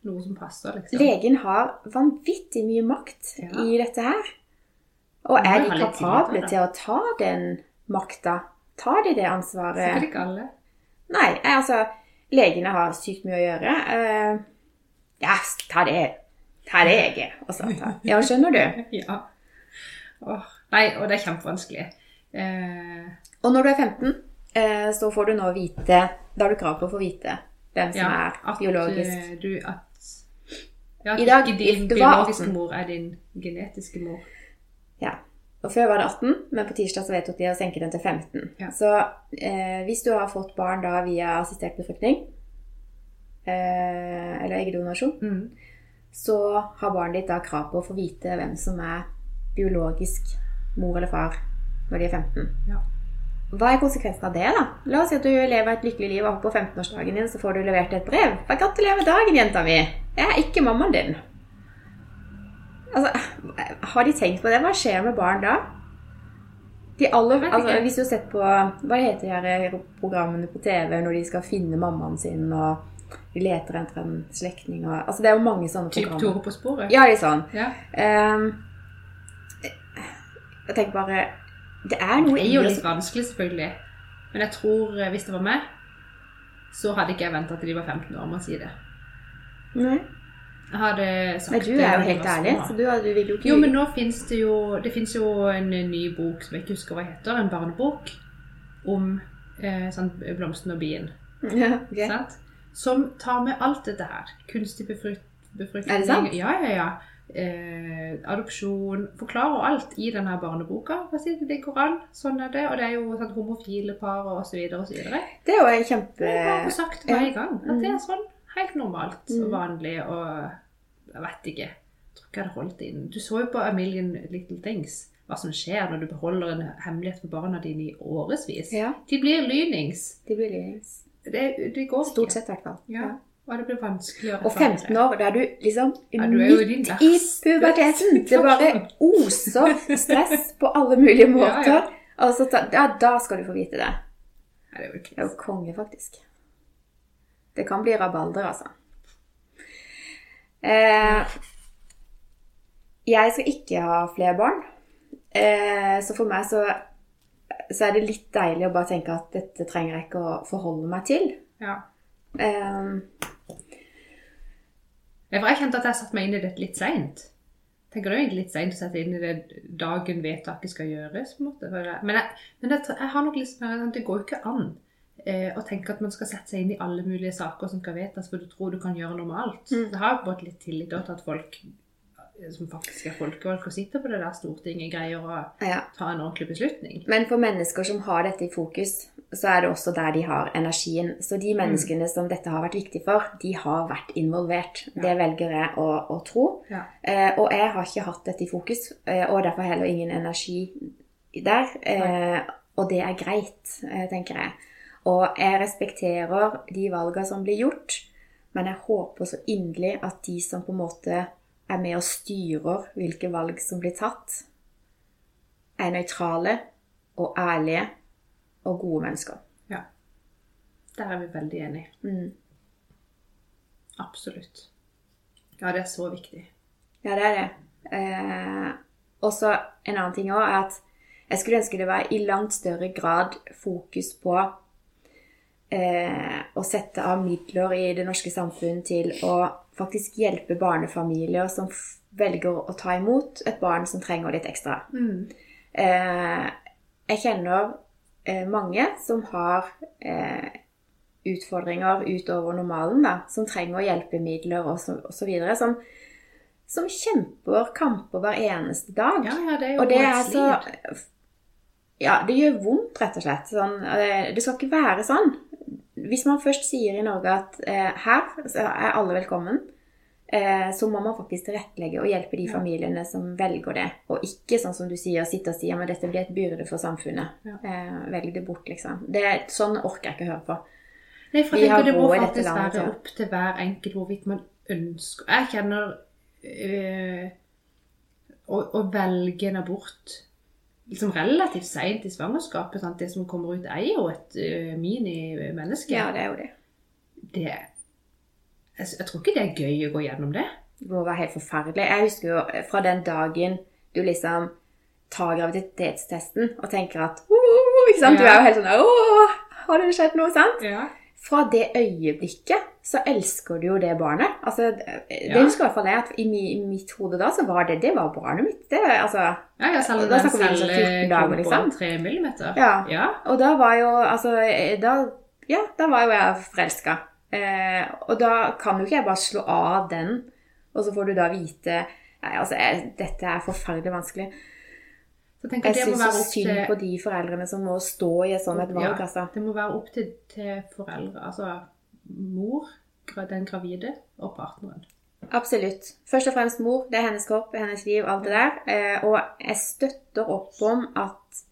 Speaker 1: Noe som passer, liksom.
Speaker 2: legen har vanvittig mye makt
Speaker 1: Ja.
Speaker 2: i dette her. Og er de kapable
Speaker 1: til,
Speaker 2: til å ta den makta? Tar de det ansvaret?
Speaker 1: Sikkert ikke alle.
Speaker 2: Nei, jeg, altså Legene har sykt mye å gjøre. Uh, ja, ta det. Ta det, jeg. Og så ta. Ja, skjønner du?
Speaker 1: Ja. Oh, nei, og det er kjempevanskelig. Uh...
Speaker 2: Og når du er 15, uh, så får du nå vite Da har du krav på å få vite hvem som
Speaker 1: ja,
Speaker 2: er biologisk.
Speaker 1: eh, du at ja,
Speaker 2: I dag-
Speaker 1: ikke din biologiske
Speaker 2: 18.
Speaker 1: mor er din genetiske mor.
Speaker 2: Ja. Og Før var det 18, men på tirsdag så vedtok de å senke den til 15.
Speaker 1: Ja.
Speaker 2: Så eh, hvis du har fått barn da via assistert befruktning eh, eller eggdonasjon,
Speaker 1: Mm.
Speaker 2: så har barnet ditt da krav på å få vite hvem som er biologisk mor eller far når de er 15.
Speaker 1: Ja.
Speaker 2: Hva er konsekvensen av det, da? La oss si at du lever et lykkelig liv, og på 15-årsdagen din så får du levert et brev. Gratulerer med dagen, jenta mi! Jeg er ikke mammaen din. Altså, har de tenkt på det? Hva skjer med barn da? De aller, altså, hvis du har sett på Hva heter de her programmene på TV når de skal finne mammaen sin, og de leter etter en slektning og Altså, det er jo mange sånne
Speaker 1: Typ
Speaker 2: programmer.
Speaker 1: Tore på sporet.
Speaker 2: Ja, litt sånn.
Speaker 1: Ja.
Speaker 2: Um, jeg tenker bare Det er noe
Speaker 1: Det er jo litt vanskelig, selvfølgelig. Men jeg tror eh, hvis det var meg, så hadde ikke jeg venta til de var 15 år med å si det.
Speaker 2: Nei.
Speaker 1: Jeg hadde sagt
Speaker 2: Men du er jo helt ærlig, så du, du vil jo ikke
Speaker 1: Jo, men nå finnes det jo Det finnes jo en ny bok som jeg ikke husker hva heter, en barnebok om eh, sånn blomsten og bien.
Speaker 2: ja, ok.
Speaker 1: Sant? Som tar med alt dette her. Kunstig befrukt, befruktning
Speaker 2: Er det sant?
Speaker 1: Ja, ja, ja. Eh, adopsjon. Forklarer alt i denne barneboka. Det går an? Sånn er det. Og det er jo sånn homofile par og så videre og så videre.
Speaker 2: Det er jo en kjempe
Speaker 1: Jeg har sagt hver
Speaker 2: en
Speaker 1: gang at det er sånn helt normalt og
Speaker 2: Mm.
Speaker 1: vanlig og Jeg vet ikke. Jeg tror ikke jeg hadde holdt det inn. Du så jo på A Million Little Things hva som skjer når du beholder en hemmelighet for barna dine i årevis.
Speaker 2: Ja,
Speaker 1: De blir lynings.
Speaker 2: de blir lynings.
Speaker 1: Det, det går
Speaker 2: Stort
Speaker 1: ikke.
Speaker 2: sett, i hvert fall.
Speaker 1: Ja. Og det blir vanskeligere
Speaker 2: Og 15 år, da er du liksom
Speaker 1: Ja, du er i
Speaker 2: midt i puberteten. Det bare oser stress på alle mulige måter.
Speaker 1: Ja, ja.
Speaker 2: Altså, da, da skal du få vite det.
Speaker 1: Det er jo
Speaker 2: Det er konge, faktisk. Det kan bli rabalder, altså. Eh, jeg skal ikke ha flere barn. Eh, så for meg så, så er det litt deilig å bare tenke at dette trenger jeg ikke å forholde meg til.
Speaker 1: Ja. Ja, jeg kjente at jeg satte meg inn i dette litt seint. Tenker det er jo egentlig litt seint å sette inn i det dagen vedtaket skal gjøres. på en måte. Men, jeg, men jeg, jeg har nok litt sånn at det går jo ikke an eh, å tenke at man skal sette seg inn i alle mulige saker som skal vedtas, for du tror du kan gjøre noe med alt.
Speaker 2: Mm.
Speaker 1: Jeg har jo fått litt tillit til at folk som faktisk er folkevalgte og sitter på det der Stortinget, greier å
Speaker 2: ja.
Speaker 1: ta en ordentlig beslutning.
Speaker 2: Men for mennesker som har dette i fokus, så er det også der de har energien. Så de menneskene som dette har vært viktig for, de har vært involvert.
Speaker 1: Ja.
Speaker 2: Det velger jeg å, å tro.
Speaker 1: Ja.
Speaker 2: Eh, og jeg har ikke hatt dette i fokus, eh, og derfor heller ingen energi der. Eh, og det er greit, eh, tenker jeg. Og jeg respekterer de valgene som blir gjort, men jeg håper så inderlig at de som på en måte er med og styrer hvilke valg som blir tatt, er nøytrale og ærlige og gode mennesker.
Speaker 1: ja. Der er vi veldig enige.
Speaker 2: Mm.
Speaker 1: Absolutt. Ja, det er så viktig.
Speaker 2: Ja, det er det. Eh, og så en annen ting òg er at jeg skulle ønske det var i langt større grad fokus på eh, å sette av midler i det norske samfunn til å faktisk hjelpe barnefamilier som velger å ta imot et barn som trenger litt ekstra. Eh, jeg kjenner eh, mange som har eh, utfordringer utover normalen, da, som trenger hjelpemidler videre, som, som kjemper kamper hver eneste dag.
Speaker 1: Ja, ja, det er jo
Speaker 2: og det
Speaker 1: et
Speaker 2: er så. Ja, det gjør vondt, rett og slett. Sånn, det, det skal ikke være sånn. Hvis man først sier i Norge at eh, her er alle velkommen, eh, så må man faktisk tilrettelegge og hjelpe de
Speaker 1: Ja.
Speaker 2: familiene som velger det. Og ikke sånn som du sier, sitte og si at dette blir et byrde for samfunnet.
Speaker 1: Ja.
Speaker 2: Eh, velg det bort, liksom. Det, sånn orker jeg ikke høre på.
Speaker 1: Nei, for
Speaker 2: Vi
Speaker 1: jeg
Speaker 2: har
Speaker 1: tenker det må faktisk
Speaker 2: landet
Speaker 1: være opp til hver enkelt hvorvidt man ønsker Jeg kjenner øh, å, å velge en abort liksom relativt seint i svangerskapet sant? Det som kommer ut, er jo et uh, mini-menneske.
Speaker 2: Ja, det er jo det.
Speaker 1: Det jeg, jeg tror ikke det er gøy å gå gjennom det.
Speaker 2: Det må være helt forferdelig. Jeg husker jo fra den dagen du liksom tar graviditetstesten og tenker at ikke sant? Du er jo helt sånn Å, har det skjedd noe, sant?
Speaker 1: Ja.
Speaker 2: Fra det øyeblikket så elsker du jo det barnet. Altså, det
Speaker 1: Ja.
Speaker 2: husker i hvert fall jeg at i, mi, i mitt hode da så var det det var barnet mitt. Det, altså,
Speaker 1: Ja, ja, selv om
Speaker 2: den
Speaker 1: selv kom en
Speaker 2: snakker vi om sånn 14 dager, liksom.
Speaker 1: på tre millimeter.
Speaker 2: Ja.
Speaker 1: ja.
Speaker 2: og da var jo altså da, Ja, da var jo jeg forelska. Eh, og da kan jo ikke jeg bare slå av den, og så får du da vite Nei, altså, jeg, dette er forferdelig vanskelig. Jeg
Speaker 1: jeg
Speaker 2: syns så synd
Speaker 1: til
Speaker 2: på de foreldrene som må stå i et sånt valg,
Speaker 1: Ja. Det må være opp til, til foreldre, altså mor, den gravide og partneren.
Speaker 2: Absolutt. Først og fremst mor. Det er hennes kropp, hennes liv, alt det der. Eh, og jeg støtter opp om at,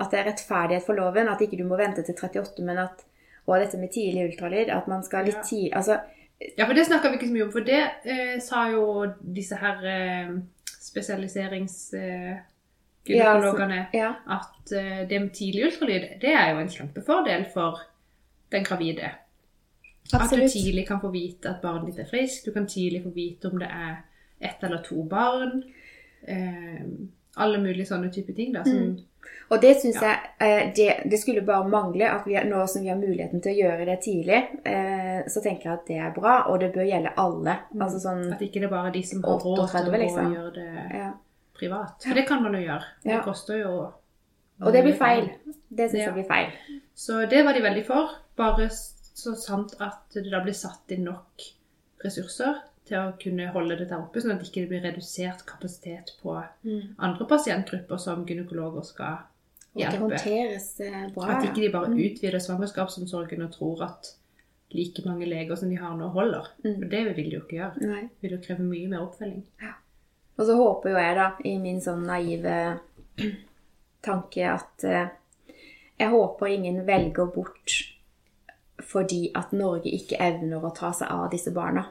Speaker 2: at det er rettferdighet for loven. At ikke du må vente til 38, men at Og dette med tidlig ultralyd. At man skal litt
Speaker 1: Ja.
Speaker 2: tidlig Altså,
Speaker 1: Ja, for det snakker vi ikke så mye om, for det eh, sa jo disse her eh, spesialiseringsgynekologene
Speaker 2: ja.
Speaker 1: at uh, det med tidlig ultralyd, det er jo en kjempefordel for den gravide. At du tidlig kan få vite at barnet ditt er friskt, du kan tidlig få vite om det er ett eller to barn. Uh, alle mulige sånne type ting da, som
Speaker 2: Mm. Og det syns jeg eh, det, det skulle bare mangle at vi, nå som vi har muligheten til å gjøre det tidlig, eh, så tenker jeg at det er bra, og det bør gjelde alle. Altså sånn
Speaker 1: At ikke det bare er de som har råd til
Speaker 2: 38,
Speaker 1: å
Speaker 2: liksom.
Speaker 1: gjøre det
Speaker 2: ja.
Speaker 1: Privat. For det kan man jo gjøre. Det koster jo
Speaker 2: Og det blir feil. Det syns
Speaker 1: Ja.
Speaker 2: jeg blir feil.
Speaker 1: Så det var de veldig for. Bare så sant at det da blir satt inn nok ressurser til å kunne holde dette oppe, sånn at det ikke blir redusert kapasitet på andre pasientgrupper som gynekologer skal
Speaker 2: Og det håndteres eh, bra.
Speaker 1: At ikke de bare utvider svangerskapsomsorgen og tror at like mange leger som de har nå, holder.
Speaker 2: Mm.
Speaker 1: Og det vil de jo ikke gjøre.
Speaker 2: Nei.
Speaker 1: Det vil jo kreve mye mer oppfølging.
Speaker 2: Og så håper jo jeg, da, i min sånn naive tanke, at eh, jeg håper ingen velger bort fordi at Norge ikke evner å ta seg av disse barna.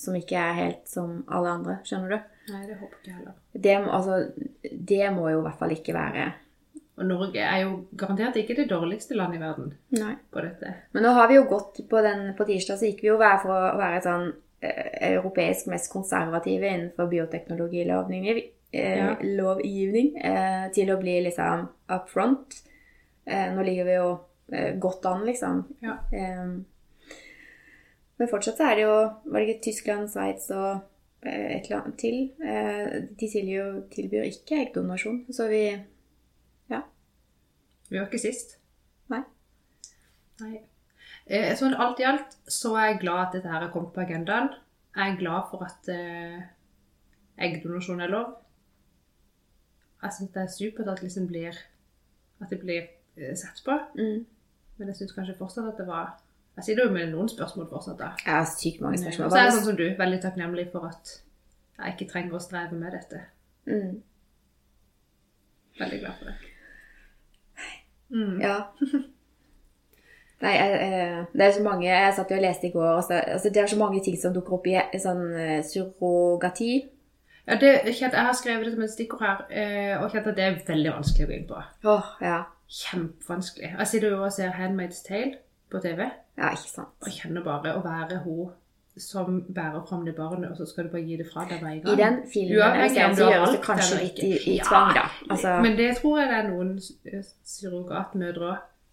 Speaker 2: Som ikke er helt som alle andre, skjønner du?
Speaker 1: Nei, det håper ikke jeg heller.
Speaker 2: Det, altså, det må jo i hvert fall ikke være
Speaker 1: Og Norge er jo garantert ikke det dårligste landet i verden
Speaker 2: Nei.
Speaker 1: på dette.
Speaker 2: Men nå har vi jo gått på den På tirsdag så gikk vi jo hver for å være et sånn europeisk mest konservative innenfor bioteknologilovgivning eh,
Speaker 1: Ja.
Speaker 2: lovgivning, eh, til å bli liksom up front. Eh, nå ligger vi jo eh, godt an, liksom.
Speaker 1: Ja.
Speaker 2: Men fortsatt så er det jo Var det ikke Tyskland, Sveits og eh, et eller annet til? Eh, de tilbyr, tilbyr ikke eggdonasjon, så vi Ja.
Speaker 1: Vi var ikke sist.
Speaker 2: Nei.
Speaker 1: Nei. Eh, Jeg tror alt i alt så er jeg glad at dette her er kommet på agendaen. Jeg er glad for at eh, eggdonasjon er lov. Jeg syns det er supert at, liksom blir, at det blir eh, sett på.
Speaker 2: mm.
Speaker 1: Men jeg syns kanskje fortsatt at det var Jeg sitter jo med noen spørsmål fortsatt, da.
Speaker 2: Jeg har sykt mange
Speaker 1: eh,
Speaker 2: spørsmål.
Speaker 1: Så er jeg sånn som du, veldig takknemlig for at jeg ikke trenger å streve med dette.
Speaker 2: mm.
Speaker 1: Veldig glad for det. Mm.
Speaker 2: Ja. Nei, eh, det er så mange Jeg satt jo og leste i går. Altså, altså, det er så mange ting som dukker opp i sånn eh, surrogati.
Speaker 1: Ja, det, jeg har skrevet det som et stikkord her, eh, og kjent at det er veldig vanskelig å gå inn på.
Speaker 2: Åh, ja.
Speaker 1: Kjempevanskelig. Jeg sitter jo og ser Handmaid's Tale på TV,
Speaker 2: Ja, ikke sant.
Speaker 1: og kjenner bare å være hun som bærer fram det barnet, og så skal du bare gi det fra deg hver gang.
Speaker 2: I den filmen
Speaker 1: Uavhengig om du har valgt
Speaker 2: kanskje litt i, i tvang, da. Altså,
Speaker 1: Men det tror jeg det er noen surrogatmødre surrogatmødre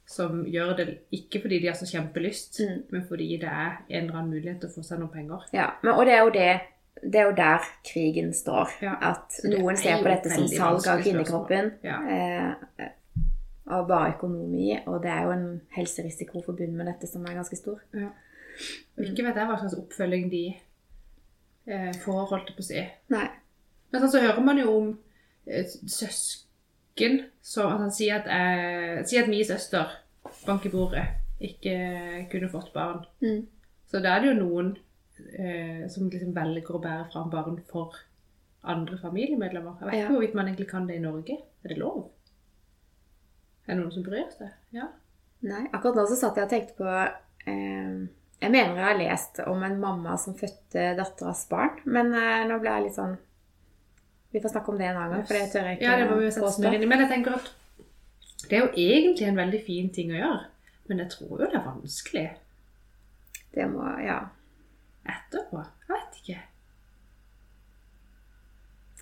Speaker 1: som gjør det ikke fordi de har så kjempelyst,
Speaker 2: Mm.
Speaker 1: men fordi det er en eller annen mulighet til å få seg noen penger.
Speaker 2: ja, men, og det er jo det det er jo der krigen står.
Speaker 1: Ja.
Speaker 2: At noen
Speaker 1: er
Speaker 2: ser på dette som salg av kvinnekroppen.
Speaker 1: Ja.
Speaker 2: Eh, og bare økonomi. Og det er jo en helserisiko forbundet med dette som er ganske stor.
Speaker 1: Og ikke vet jeg hva slags oppfølging de eh, får, holdt jeg på å si.
Speaker 2: Nei.
Speaker 1: Men sånn så hører man jo om eh, søsken som at han sier at, jeg, sier at min søster bank i bordet ikke kunne fått barn.
Speaker 2: Mm.
Speaker 1: Så da er det jo noen eh, som liksom velger å bære fram barn for andre familiemedlemmer. Jeg vet
Speaker 2: Ja.
Speaker 1: ikke hvorvidt man egentlig kan det i Norge. Er det lov? Er det noen som bryr seg? Ja.
Speaker 2: Nei, akkurat nå så satt jeg og tenkte på eh, Jeg mener jeg har lest om en mamma som fødte datteras barn, men eh, nå ble jeg litt sånn Vi får snakke om det en annen gang, for det tør jeg ikke
Speaker 1: Ja, det må vi
Speaker 2: påstå.
Speaker 1: mer inn i. Men jeg tenker at det er jo egentlig en veldig fin ting å gjøre. Men jeg tror jo det er vanskelig
Speaker 2: Det må Ja.
Speaker 1: etterpå. Jeg vet ikke.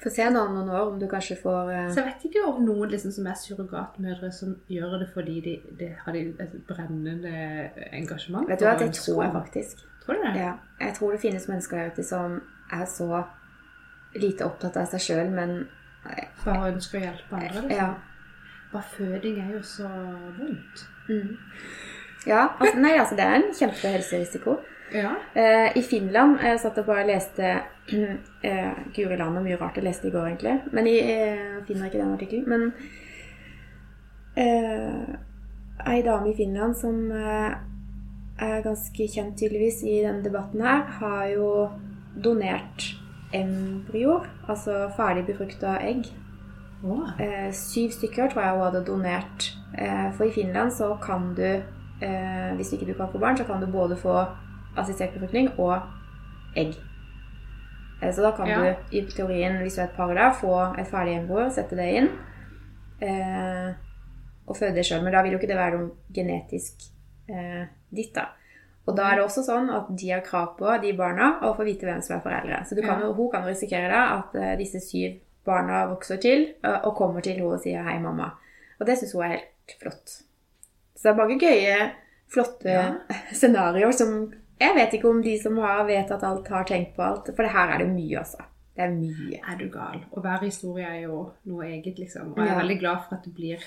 Speaker 2: Få se nå om noen år om du kanskje får uh...
Speaker 1: Så jeg vet ikke om noen liksom som er surrogatmødre som gjør det fordi de, de har et brennende engasjement.
Speaker 2: Vet du hva, det tror jeg faktisk.
Speaker 1: Tror du det?
Speaker 2: Ja. Jeg tror det finnes mennesker der ute som er så lite opptatt av seg sjøl, men eh,
Speaker 1: Bare ønsker å hjelpe andre. Liksom.
Speaker 2: Ja.
Speaker 1: Bare føding er jo så vondt.
Speaker 2: Mm. Ja, altså, nei, altså det er en kjempehelserisiko.
Speaker 1: Ja.
Speaker 2: Eh, I Finland Jeg satt og bare leste eh, Guri land og mye rart jeg leste i går, egentlig. Men jeg eh, finner ikke den artikkelen. Men eh, ei dame i Finland som eh, er ganske kjent tydeligvis i denne debatten her, har jo donert embryoer, altså ferdig befrukta egg.
Speaker 1: Oh.
Speaker 2: Eh, syv stykker tror jeg hun hadde donert. Eh, for i Finland så kan du, eh, hvis ikke du kan få barn, så kan du både få assistert befruktning og egg. Eh, så da kan
Speaker 1: Ja.
Speaker 2: du i teorien, hvis du er et par da, få et ferdig embryo, sette det inn eh, og føde det sjøl. Men da vil jo ikke det være noe genetisk eh, ditt, da. Og da er det også sånn at de har krav på, de barna, å få vite hvem som er foreldre. Så du kan
Speaker 1: Ja.
Speaker 2: hun kan risikere da at uh, disse syv barna vokser til uh, og kommer til henne og sier 'hei, mamma'. Og det syns hun er helt flott. Så det er mange gøye, flotte
Speaker 1: Ja.
Speaker 2: scenarioer som Jeg vet ikke om de som har vedtatt alt, har tenkt på alt. For det her er det mye, altså. Det er mye.
Speaker 1: Er du gal? Og hver historie er jo noe eget, liksom. Og jeg er
Speaker 2: Ja.
Speaker 1: veldig glad for at det blir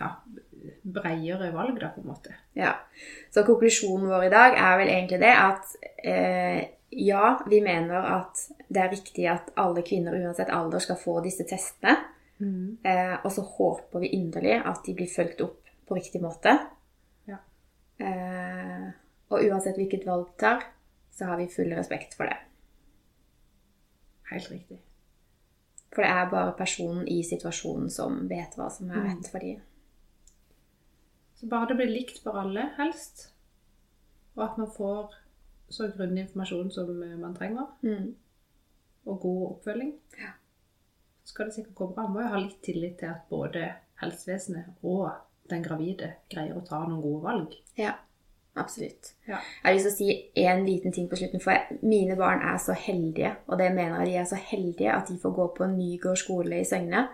Speaker 1: ja, breiere valg, da, på en måte.
Speaker 2: Ja. Så konklusjonen vår i dag er vel egentlig det at eh, ja, vi mener at det er riktig at alle kvinner uansett alder skal få disse testene. Eh, og så håper vi inderlig at de blir fulgt opp på riktig måte.
Speaker 1: Ja.
Speaker 2: Eh, og uansett hvilket valg de tar, så har vi full respekt for det.
Speaker 1: Helt riktig.
Speaker 2: For det er bare personen i situasjonen som vet hva som er rett for dem.
Speaker 1: Så bare det blir likt for alle, helst. Og at man får så grundig informasjon som eh, man trenger,
Speaker 2: Mm.
Speaker 1: og god oppfølging.
Speaker 2: Ja.
Speaker 1: Så skal det sikkert gå bra. Man må jo ha litt tillit til at både helsevesenet og den gravide greier å ta noen gode valg.
Speaker 2: Ja, absolutt.
Speaker 1: Ja.
Speaker 2: Jeg har lyst til å si en liten ting på slutten, for mine barn er så heldige, og det mener jeg de er så heldige at de får gå på Nygård skole i Søgne,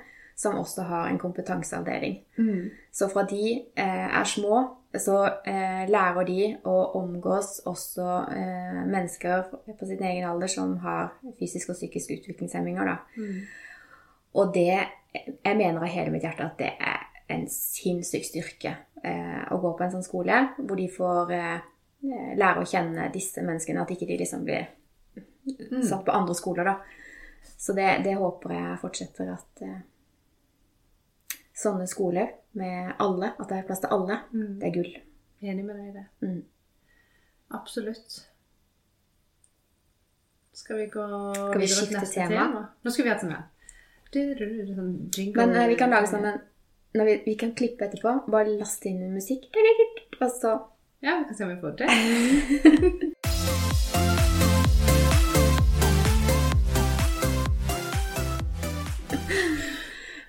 Speaker 2: som også har en kompetanseavdeling.
Speaker 1: Mm.
Speaker 2: Så fra de eh, er små, så eh, lærer de å omgås også eh, mennesker på sin egen alder som har fysisk og psykisk utviklingshemminger.
Speaker 1: Mm.
Speaker 2: Og det Jeg mener av hele mitt hjerte at det er en sinnssyk styrke eh, å gå på en sånn skole hvor de får eh, lære å kjenne disse menneskene, at ikke de liksom blir
Speaker 1: Mm.
Speaker 2: satt på andre skoler, da. Så det, det håper jeg fortsetter at eh, sånne skoler med alle, at det er plass til alle,
Speaker 1: Mm.
Speaker 2: det er gull.
Speaker 1: Enig med deg i det.
Speaker 2: Mm.
Speaker 1: Absolutt. Skal vi gå
Speaker 2: Skal vi
Speaker 1: videre til
Speaker 2: skifte
Speaker 1: neste
Speaker 2: tema?
Speaker 1: Nå skal vi ha sånn sånt jingle.
Speaker 2: Men eh, vi kan lage sånn en når vi, vi kan klippe etterpå, bare laste inn musikk, og så
Speaker 1: Ja, vi kan se om vi får det.
Speaker 2: Ja,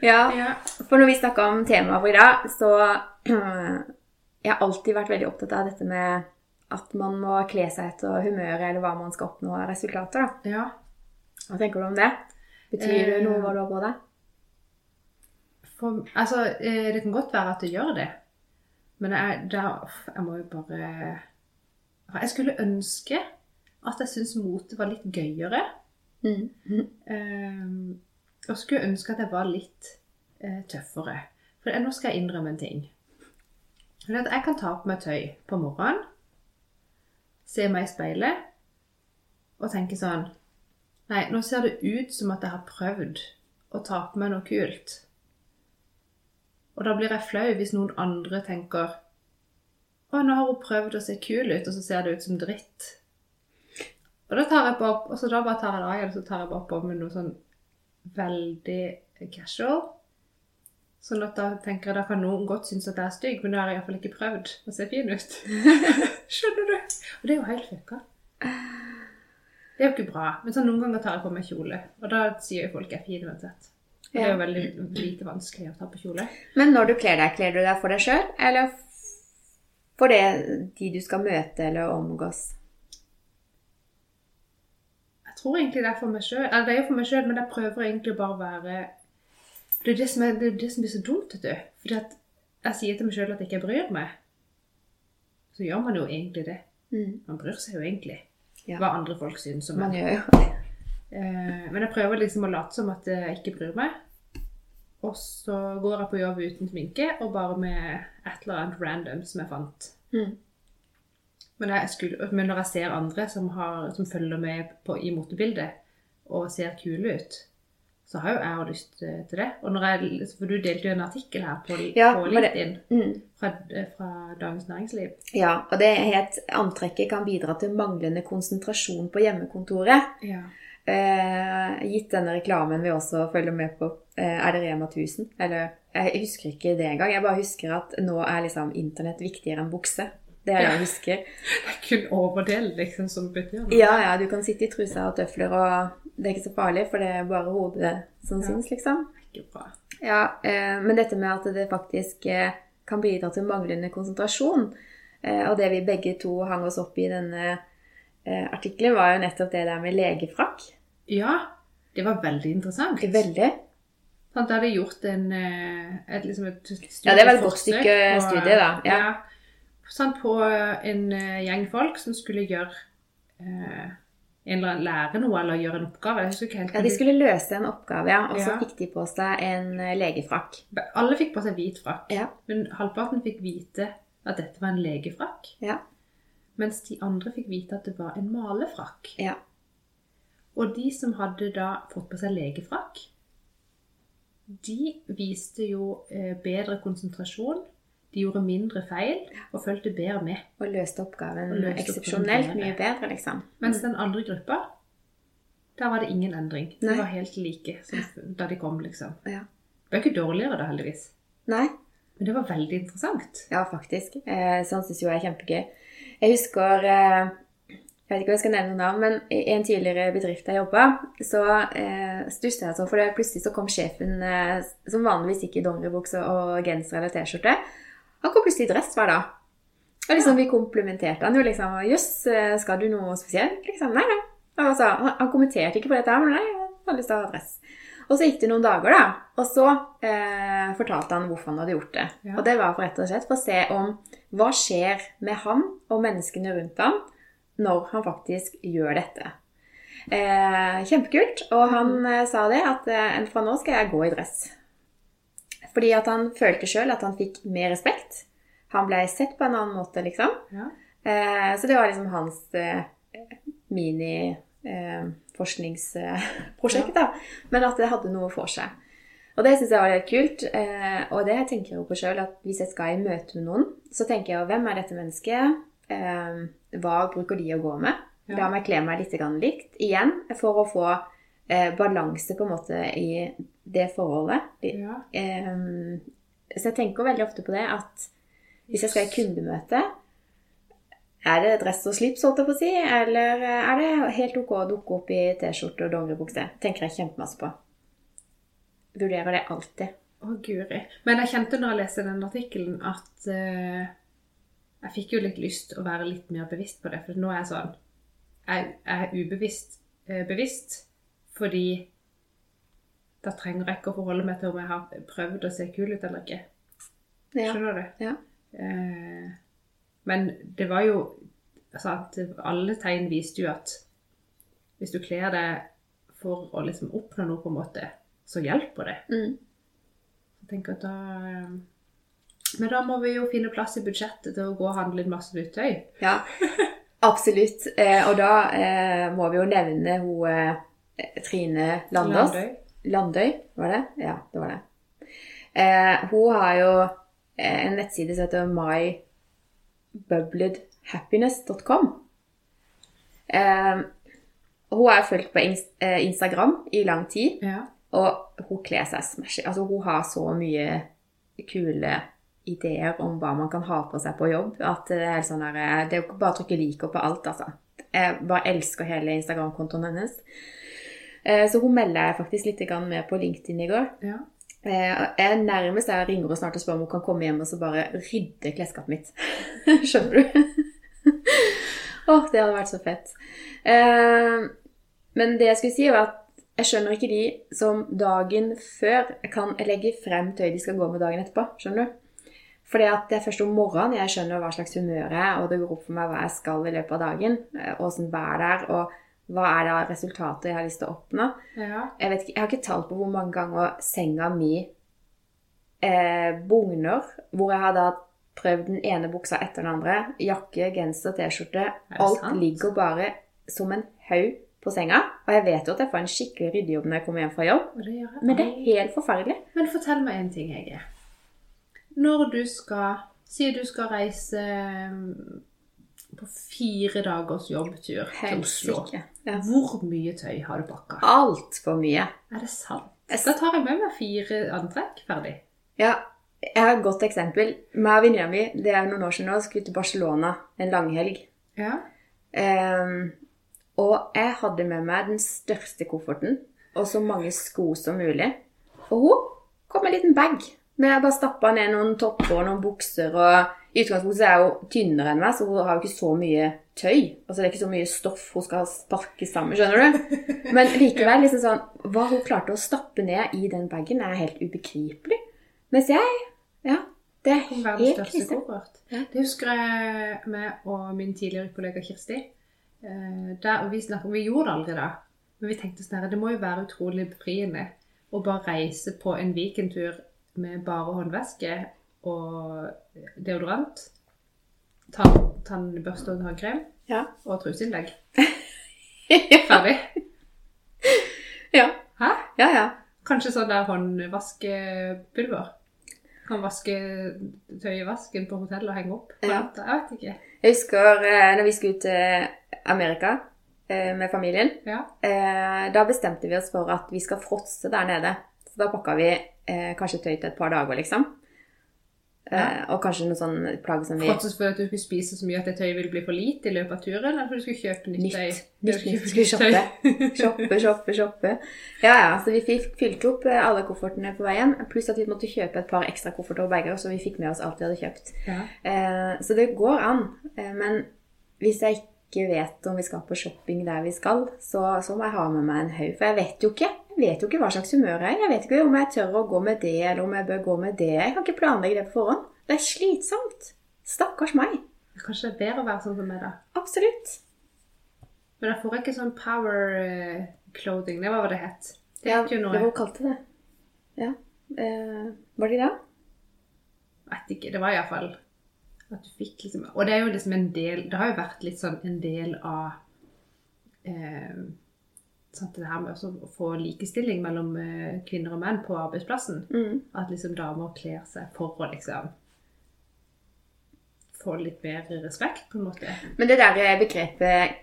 Speaker 1: Ja.
Speaker 2: for når vi snakka om temaet for i dag, så Jeg har alltid vært veldig opptatt av dette med at man må kle seg etter humøret eller hva man skal oppnå av resultater. da.
Speaker 1: ja.
Speaker 2: Hva tenker du om det? Betyr det
Speaker 1: Eh,
Speaker 2: noe hva du har på deg?
Speaker 1: For, altså, eh, det kan godt være at det gjør det. Men jeg, da, jeg må jo bare Jeg skulle ønske at jeg syntes motet var litt gøyere.
Speaker 2: Mm.
Speaker 1: Um, og skulle ønske at jeg var litt eh, tøffere. For nå skal jeg innrømme en ting. For jeg kan ta på meg tøy på morgenen, se meg i speilet og tenke sånn Nei, nå ser det ut som at jeg har prøvd å ta på meg noe kult. Og da blir jeg flau hvis noen andre tenker Å, nå har hun prøvd å se kul ut, og så ser det ut som dritt. Og da tar jeg på og så da bare tar jeg det av igjen, og så tar jeg bare på med noe sånn veldig casual. Sånn at da tenker jeg da kan noen godt synes at jeg er stygg, men da har jeg iallfall ikke prøvd å se fin ut. Skjønner du? Og det er jo helt fucka. Det er jo ikke bra. Men sånn noen ganger tar jeg på meg kjole, og da sier jo folk jeg er fin uansett. Det er jo veldig lite vanskelig å ta på kjole.
Speaker 2: Men når du kler deg, kler du deg for deg sjøl, eller for det, de du skal møte eller omgås?
Speaker 1: Tror egentlig det er for meg sjøl. Eller det er jo for meg sjøl, men jeg prøver egentlig bare å være Det er det som, er, det, er det som blir så dumt, vet du. Fordi at jeg sier til meg sjøl at jeg ikke bryr meg. Så gjør man jo egentlig det.
Speaker 2: Mm.
Speaker 1: Man bryr seg jo egentlig
Speaker 2: Ja.
Speaker 1: hva andre folk syns om meg. Eh, men jeg prøver liksom å late som at jeg ikke bryr meg. Og så går jeg på jobb uten sminke og bare med et eller annet random som jeg fant.
Speaker 2: Mm.
Speaker 1: Men, skulle, men når jeg ser andre som, har, som følger med på, i motebildet og ser kule ut, så har jo jeg jo lyst eh, til det. Og når jeg, for du delte jo en artikkel her på,
Speaker 2: Ja,
Speaker 1: på LinkedIn
Speaker 2: Mm.
Speaker 1: fra, fra Dagens Næringsliv.
Speaker 2: Ja, og det het antrekket kan bidra til manglende konsentrasjon på hjemmekontoret.
Speaker 1: Ja.
Speaker 2: Eh, gitt denne reklamen vi også følger med på, eh, er det Rema 1000? Eller jeg husker ikke det engang. Jeg bare husker at nå er liksom internett viktigere enn bukse. Det er det
Speaker 1: Ja.
Speaker 2: jeg husker.
Speaker 1: Det er kun overdel liksom som betyr noe.
Speaker 2: Ja, ja, du kan sitte i trusa og tøfler, og det er ikke så farlig, for det er bare hodet som
Speaker 1: Ja.
Speaker 2: syns, liksom.
Speaker 1: Ikke bra.
Speaker 2: Ja, eh, men dette med at det faktisk eh, kan bidra til manglende konsentrasjon, eh, og det vi begge to hang oss opp i denne eh, artikkelen, var jo nettopp det der med legefrakk.
Speaker 1: Ja, det var veldig interessant.
Speaker 2: Veldig.
Speaker 1: Sånn, Da hadde gjort en, eh, et, liksom et studieforsøk
Speaker 2: Ja, det var et godt stykke studie, da. Ja.
Speaker 1: Ja. Sant, på en eh, gjeng folk som skulle gjøre eh, en eller annen lære noe eller gjøre en oppgave. Jeg ikke helt.
Speaker 2: Ja, De skulle løse en oppgave, ja, og så
Speaker 1: Ja.
Speaker 2: fikk de på seg en eh, legefrakk.
Speaker 1: Alle fikk på seg hvit frakk,
Speaker 2: Ja.
Speaker 1: men halvparten fikk vite at dette var en legefrakk.
Speaker 2: Ja.
Speaker 1: Mens de andre fikk vite at det var en malefrakk.
Speaker 2: Ja.
Speaker 1: Og de som hadde da fått på seg legefrakk, de viste jo eh, bedre konsentrasjon. De gjorde mindre feil og fulgte bedre med.
Speaker 2: Og løste oppgaven
Speaker 1: Og løste
Speaker 2: eksepsjonelt mye bedre, liksom.
Speaker 1: Mens den andre gruppa, der var det ingen endring. De var helt like da de kom, liksom.
Speaker 2: Ja.
Speaker 1: Det var ikke dårligere da, heldigvis.
Speaker 2: Nei,
Speaker 1: Men det var veldig interessant.
Speaker 2: ja, faktisk. Eh, sånn syns jo jeg er kjempegøy. Jeg husker eh, Jeg vet ikke om jeg skal nevne noe navn, men i en tidligere bedrift jeg jobba, så eh, stussa jeg sånn, for det plutselig så kom sjefen, eh, som vanligvis gikk i dongeribukse og genser eller T-skjorte, han kom plutselig i dress hver dag. Og liksom vi komplimenterte han jo liksom. Jøss, eh, skal du noe spesielt? Liksom, nei, nei. Han, han, kommenterte ikke på dette, men nei, han hadde lyst til å ha dress. Og så gikk det noen dager, da. Og så eh, fortalte han hvorfor han hadde gjort det.
Speaker 1: Ja.
Speaker 2: Og det var for rett og slett for å se om hva skjer med han og menneskene rundt ham når han faktisk gjør dette. Eh, kjempekult. Og han eh, sa det at eh, fra nå skal jeg gå i dress. Fordi at han følte sjøl at han fikk mer respekt. Han ble sett på en annen måte, liksom.
Speaker 1: Ja.
Speaker 2: Eh, så det var liksom hans eh, mini-forskningsprosjekt, da. Men at det hadde noe for seg. Og det syns jeg var litt kult. Eh, og det tenker jeg jo på sjøl, at hvis jeg skal i møte med noen, så tenker jeg hvem er dette mennesket? Eh, hva bruker de å gå med? La meg kle meg litt likt. Igjen for å få eh, balanse på en måte i det forholdet.
Speaker 1: Ja.
Speaker 2: Eh, så jeg tenker veldig ofte på det at hvis jeg skal i kundemøte Er det dress og slips, holdt jeg på å si, eller er det helt ok å dukke opp i T-skjorte og dongeribukse? Tenker jeg kjempemasse på. Vurderer det alltid.
Speaker 1: Å, guri. Men jeg kjente når jeg leste den artikkelen, at uh, jeg fikk jo litt lyst å være litt mer bevisst på det. For nå er jeg sånn Jeg jeg er ubevisst uh, bevisst fordi da trenger jeg ikke å forholde meg til om jeg har prøvd å se kul ut eller ikke.
Speaker 2: Ja.
Speaker 1: Skjønner du?
Speaker 2: Ja.
Speaker 1: Eh, men det var jo altså at Alle tegn viste jo at hvis du kler deg for å liksom oppnå noe, på en måte, så hjelper det.
Speaker 2: Mm.
Speaker 1: Jeg tenker at da eh, Men da må vi jo finne plass i budsjettet til å gå og handle inn masse nytt tøy.
Speaker 2: ja. Absolutt. Eh, og da eh, må vi jo nevne hun eh, Trine Landås.
Speaker 1: Landøy.
Speaker 2: Landøy, var det? Ja, det var det. Eh, hun har jo eh, en nettside som heter mybubbledhappiness.com. Eh, hun har jeg fulgt på eh, Instagram i lang tid,
Speaker 1: Ja.
Speaker 2: og hun kler seg smashy. Altså, hun har så mye kule ideer om hva man kan ha på seg på jobb, at det er sånn der, eh, Det er jo bare å trykke 'liker' på alt, altså. Jeg bare elsker hele Instagram-kontoen hennes. Eh, Så hun melder jeg faktisk litt med på LinkedIn i går.
Speaker 1: ja.
Speaker 2: Eh, Jeg nærmest jeg ringer og snart og spør om hun kan komme hjem og så bare rydde klesskapet mitt. Skjønner du? Åh, det hadde vært så fett. Eh, Men det jeg skulle si, var at jeg skjønner ikke de som dagen før kan legge frem tøy de skal gå med dagen etterpå. Skjønner du? Fordi at det er først om morgenen jeg skjønner hva slags humør jeg er, og det går opp for meg hva jeg skal i løpet av dagen, og åssen vær det er, og hva er da resultatet jeg har lyst til å oppnå.
Speaker 1: ja.
Speaker 2: Jeg, vet ikke, jeg har ikke talt på hvor mange ganger senga mi eh, bugner, hvor jeg har da prøvd den ene buksa etter den andre. Jakke, genser, T-skjorte. Alt
Speaker 1: sant?
Speaker 2: ligger bare som en haug på senga. Og jeg vet jo at jeg får en skikkelig ryddejobb når jeg kommer hjem fra jobb,
Speaker 1: det
Speaker 2: men det er helt forferdelig.
Speaker 1: Men fortell meg en ting, Hege. Når du skal Si du skal reise på fire dagers jobbtur til Oslo.
Speaker 2: Ja.
Speaker 1: Hvor mye tøy har du pakka?
Speaker 2: Altfor mye.
Speaker 1: Er det sant? Da tar jeg med meg fire antrekk ferdig.
Speaker 2: Ja, jeg har et godt eksempel. Meg og venninna mi det er noen år siden nå, skulle til Barcelona en langhelg.
Speaker 1: Ja.
Speaker 2: Um, og jeg hadde med meg den største kofferten og så mange sko som mulig. Og hun kom med en liten bag. Men jeg bare stappa ned noen topper og noen bukser. og I utgangspunktet så er hun tynnere enn meg, så hun har jo ikke så mye tøy. Altså Det er ikke så mye stoff hun skal sparke sammen. skjønner du? Men likevel, liksom sånn, hva hun klarte å stappe ned i den bagen, er helt ubegripelig. Mens jeg Ja, det er
Speaker 1: Om verdens
Speaker 2: helt
Speaker 1: største koffert. Det husker jeg meg og min tidligere kollega Kirsti. Eh, Der, vi, snakket, vi gjorde det aldri da, men vi tenkte sånn her, det må jo være utrolig befriende å bare reise på en weekendtur med bare håndvæske og deodorant, tann- tannbørste og tannkrem
Speaker 2: Ja.
Speaker 1: og truseinnlegg.
Speaker 2: ja.
Speaker 1: Ferdig.
Speaker 2: ja.
Speaker 1: Hæ?
Speaker 2: Ja, ja.
Speaker 1: Kanskje sånn der håndvaskepulver. Kan vaske tøy i vasken på hotellet og henge opp.
Speaker 2: Ja.
Speaker 1: Jeg vet ikke.
Speaker 2: Jeg husker eh, når vi skulle ut til Amerika eh, med familien.
Speaker 1: Ja.
Speaker 2: Eh, da bestemte vi oss for at vi skal fråtse der nede. Så da pakka vi kanskje tøy til et par dager, liksom. Eh, og kanskje noe sånn plagg som vi
Speaker 1: Fortsatt for at du skulle spise så mye at det tøyet ville bli for lite i løpet av turen, eller for du skulle kjøpe nytt
Speaker 2: Nytt.
Speaker 1: tøy?
Speaker 2: Nytt, nytt.
Speaker 1: skulle
Speaker 2: shoppe. Shoppe, shoppe, shoppe. Ja, ja. Så vi fikk fylt opp eh, alle koffertene på veien. Pluss at vi måtte kjøpe et par ekstra kofferter og bager, så vi fikk med oss alt vi hadde kjøpt.
Speaker 1: Ja.
Speaker 2: Eh, så det går an. Men hvis jeg ikke vet om vi skal på shopping der vi skal, så, så må jeg ha med meg en haug. For jeg vet jo ikke. Jeg vet jo ikke hva slags humør jeg er. Jeg vet ikke om jeg tør å gå med det, eller om jeg bør gå med det. Jeg kan ikke planlegge det på forhånd. Det er slitsomt. Stakkars meg.
Speaker 1: Kanskje det er bedre å være sånn som meg, da.
Speaker 2: Absolutt.
Speaker 1: Men da får jeg ikke sånn power eh, clothing. Det var hva det het. Det het jo
Speaker 2: det
Speaker 1: noe
Speaker 2: var hun kalte det. Ja. Eh, var det det?
Speaker 1: vet ikke, det var iallfall at du fikk liksom Og det er jo liksom en del Det har jo vært litt sånn en del av eh, sant, det her med å få likestilling mellom eh, kvinner og menn på arbeidsplassen.
Speaker 2: Mm.
Speaker 1: At liksom damer kler seg for å liksom få litt mer respekt, på en måte.
Speaker 2: Men det der begrepet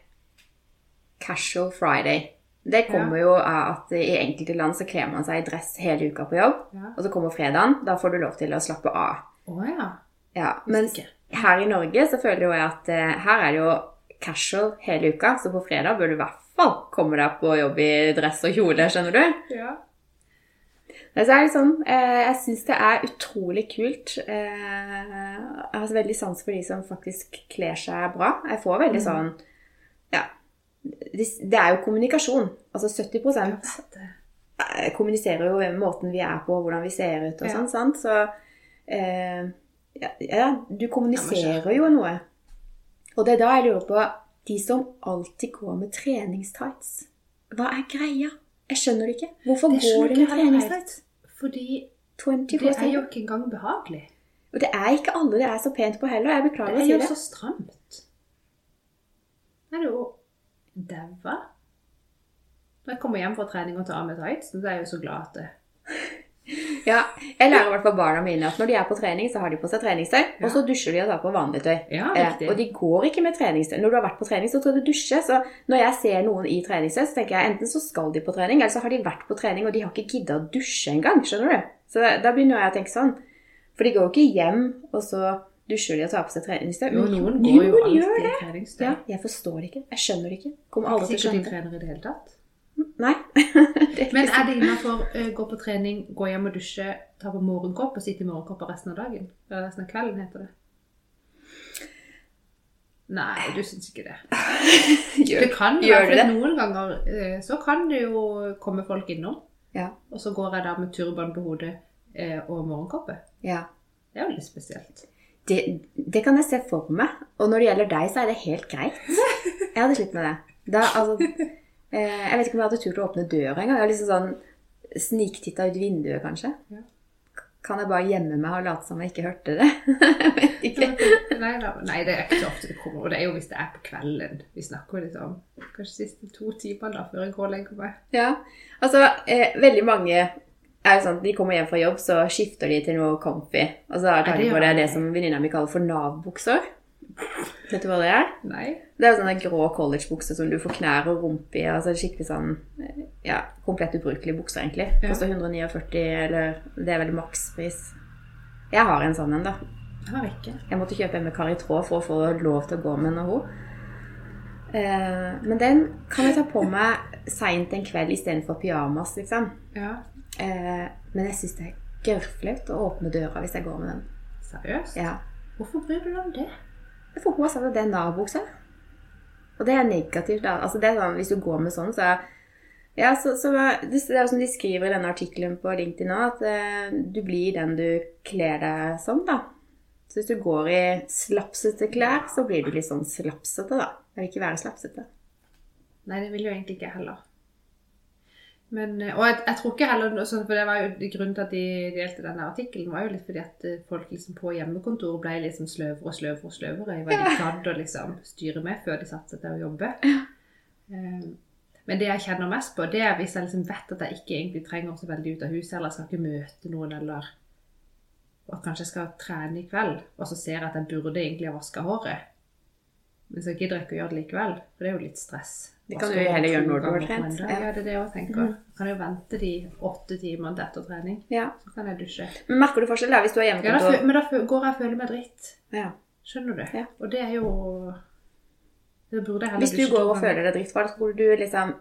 Speaker 2: casual friday, det kommer jo av at i enkelte land så kler man seg i dress hele uka på jobb.
Speaker 1: Ja.
Speaker 2: Og så kommer fredagen, da får du lov til å slappe av.
Speaker 1: Å ja.
Speaker 2: Ja,
Speaker 1: ikke.
Speaker 2: Her i Norge så føler jo jeg at eh, her er det jo casual hele uka, så på fredag bør du i hvert fall komme deg på jobb i dress og kjole, skjønner du?
Speaker 1: ja.
Speaker 2: Er sånn, eh, jeg syns det er utrolig kult. Eh, jeg har så veldig sans for de som faktisk kler seg bra. Jeg får veldig sånn Ja. Det, det er jo kommunikasjon. Altså 70
Speaker 1: Jeg vet det.
Speaker 2: eh, kommuniserer jo måten vi er på, hvordan vi ser ut og sånn, Ja. Så eh, ja, ja, du kommuniserer jo noe. Og det er da jeg lurer på de som alltid går med treningstights. Hva er greia? Jeg skjønner det ikke. Hvorfor
Speaker 1: Det
Speaker 2: går de med treningstights?
Speaker 1: Fordi det er jo ikke engang behagelig.
Speaker 2: Og det er ikke alle det er så pent på heller. Jeg beklager
Speaker 1: er
Speaker 2: å si
Speaker 1: det.
Speaker 2: det.
Speaker 1: er jo så stramt. Det er jo daua. Når jeg kommer hjem fra trening og tar av meg tights, så er jeg jo så glad at det
Speaker 2: Ja, jeg lærer i hvert fall barna mine at når de er på trening, så har de på seg treningstøy, og så dusjer de og tar på vanlig tøy.
Speaker 1: Ja,
Speaker 2: Eh, og de går ikke med treningstøy. Når du har vært på trening, så skal du dusje. Så når jeg ser noen i treningstøy, så tenker jeg enten så skal de på trening, eller så har de vært på trening, og de har ikke gidda å dusje engang. Skjønner du? Så da, da begynner jeg å tenke sånn. For de går jo ikke hjem, og så dusjer de og tar på seg treningstøy. Men
Speaker 1: noen går jo
Speaker 2: de
Speaker 1: alltid i treningstøy.
Speaker 2: Ja, jeg forstår det ikke. Jeg skjønner det ikke. Kommer
Speaker 1: er
Speaker 2: aldri til å skjønne det. Nei. er
Speaker 1: Men er det innafor uh, gå på trening, gå hjem og dusje, ta på morgenkopp og sitte i morgenkopp resten av dagen? Eller resten av kvelden, heter det. Nei, du syns ikke det.
Speaker 2: Gjør,
Speaker 1: Det kan jo være, noen ganger eh, så kan det jo komme folk innom.
Speaker 2: Ja.
Speaker 1: Og så går jeg da med turban på hodet eh, og morgenkoppe.
Speaker 2: ja.
Speaker 1: Det er jo litt spesielt.
Speaker 2: Det, det kan jeg se for meg. Og når det gjelder deg, så er det helt greit. Jeg hadde slitt med det. Da, altså, eh, jeg vet ikke om jeg hadde turt å åpne døra engang. Jeg har liksom sånn sniktitta ut vinduet, kanskje.
Speaker 1: Ja.
Speaker 2: Kan jeg bare gjemme meg og late som jeg ikke hørte det? jeg vet ikke.
Speaker 1: Nei, nei, det er ikke så ofte det kommer. Og det er jo hvis det er på kvelden. Vi snakker liksom kanskje siste to timer da, før jeg går og legger meg.
Speaker 2: Ja, altså eh, veldig mange er jo sånn De kommer hjem fra jobb, så skifter de til noe comfy. Og så tar de på det, det som venninna mi kaller for Nav-bukser. Vet du hva det er?
Speaker 1: Nei.
Speaker 2: Det er jo sånne grå collegebukser som du får knær og rumpe i. altså Skikkelig sånn ja, komplett ubrukelige bukser, egentlig. Koster 149, eller det er vel makspris. Jeg har en sånn en, da.
Speaker 1: Jeg har ikke.
Speaker 2: Jeg måtte kjøpe en med kar i tråd for å få lov til å gå med når hun. Eh, men den kan jeg ta på meg seint en kveld istedenfor pyjamas, liksom.
Speaker 1: Ja.
Speaker 2: Eh, men jeg syns det er gørrflaut å åpne døra hvis jeg går med den.
Speaker 1: Seriøst?
Speaker 2: Ja.
Speaker 1: Hvorfor bryr du deg om det?
Speaker 2: For hun har sagt at det er Nav-bukse. Og det er negativt, da. Altså, det er sånn, hvis du går med sånn, så ja, så, så det er som de skriver i denne artikkelen på LinkedIn nå, at eh, du blir den du kler deg som, da. Så hvis du går i slapsete klær, så blir du litt sånn slapsete, da. Jeg vil ikke være slapsete.
Speaker 1: Nei, det vil jo egentlig ikke jeg heller. Men, eh, og jeg, jeg tror ikke heller sånn, For det var jo grunnen til at de delte denne artikkelen, var jo litt fordi at eh, folk liksom på hjemmekontoret ble liksom sløvere og sløvere og sløvere i hva de gadd å liksom styre med før de satte seg til å jobbe. Eh, Men det jeg kjenner mest på, det er hvis jeg liksom vet at jeg ikke egentlig trenger så veldig ut av huset, eller skal ikke møte noen, eller og kanskje jeg skal trene i kveld, og så ser jeg at jeg burde egentlig ha vaska håret. Men så gidder jeg ikke å gjøre det likevel, for det er jo litt stress.
Speaker 2: Det kan jo heller gjøre når du har trent. Ja. Mm.
Speaker 1: Det er det jeg tenker. Kan jeg jo vente de åtte timene etter trening,
Speaker 2: Ja.
Speaker 1: så kan jeg dusje.
Speaker 2: Men merker du forskjell da, hvis du har
Speaker 1: Ja, da, men da går jeg og føler meg dritt.
Speaker 2: Ja.
Speaker 1: Skjønner du?
Speaker 2: Ja.
Speaker 1: Og det er jo Det burde jeg
Speaker 2: Hvis du går og føler deg dritt, hva skulle du liksom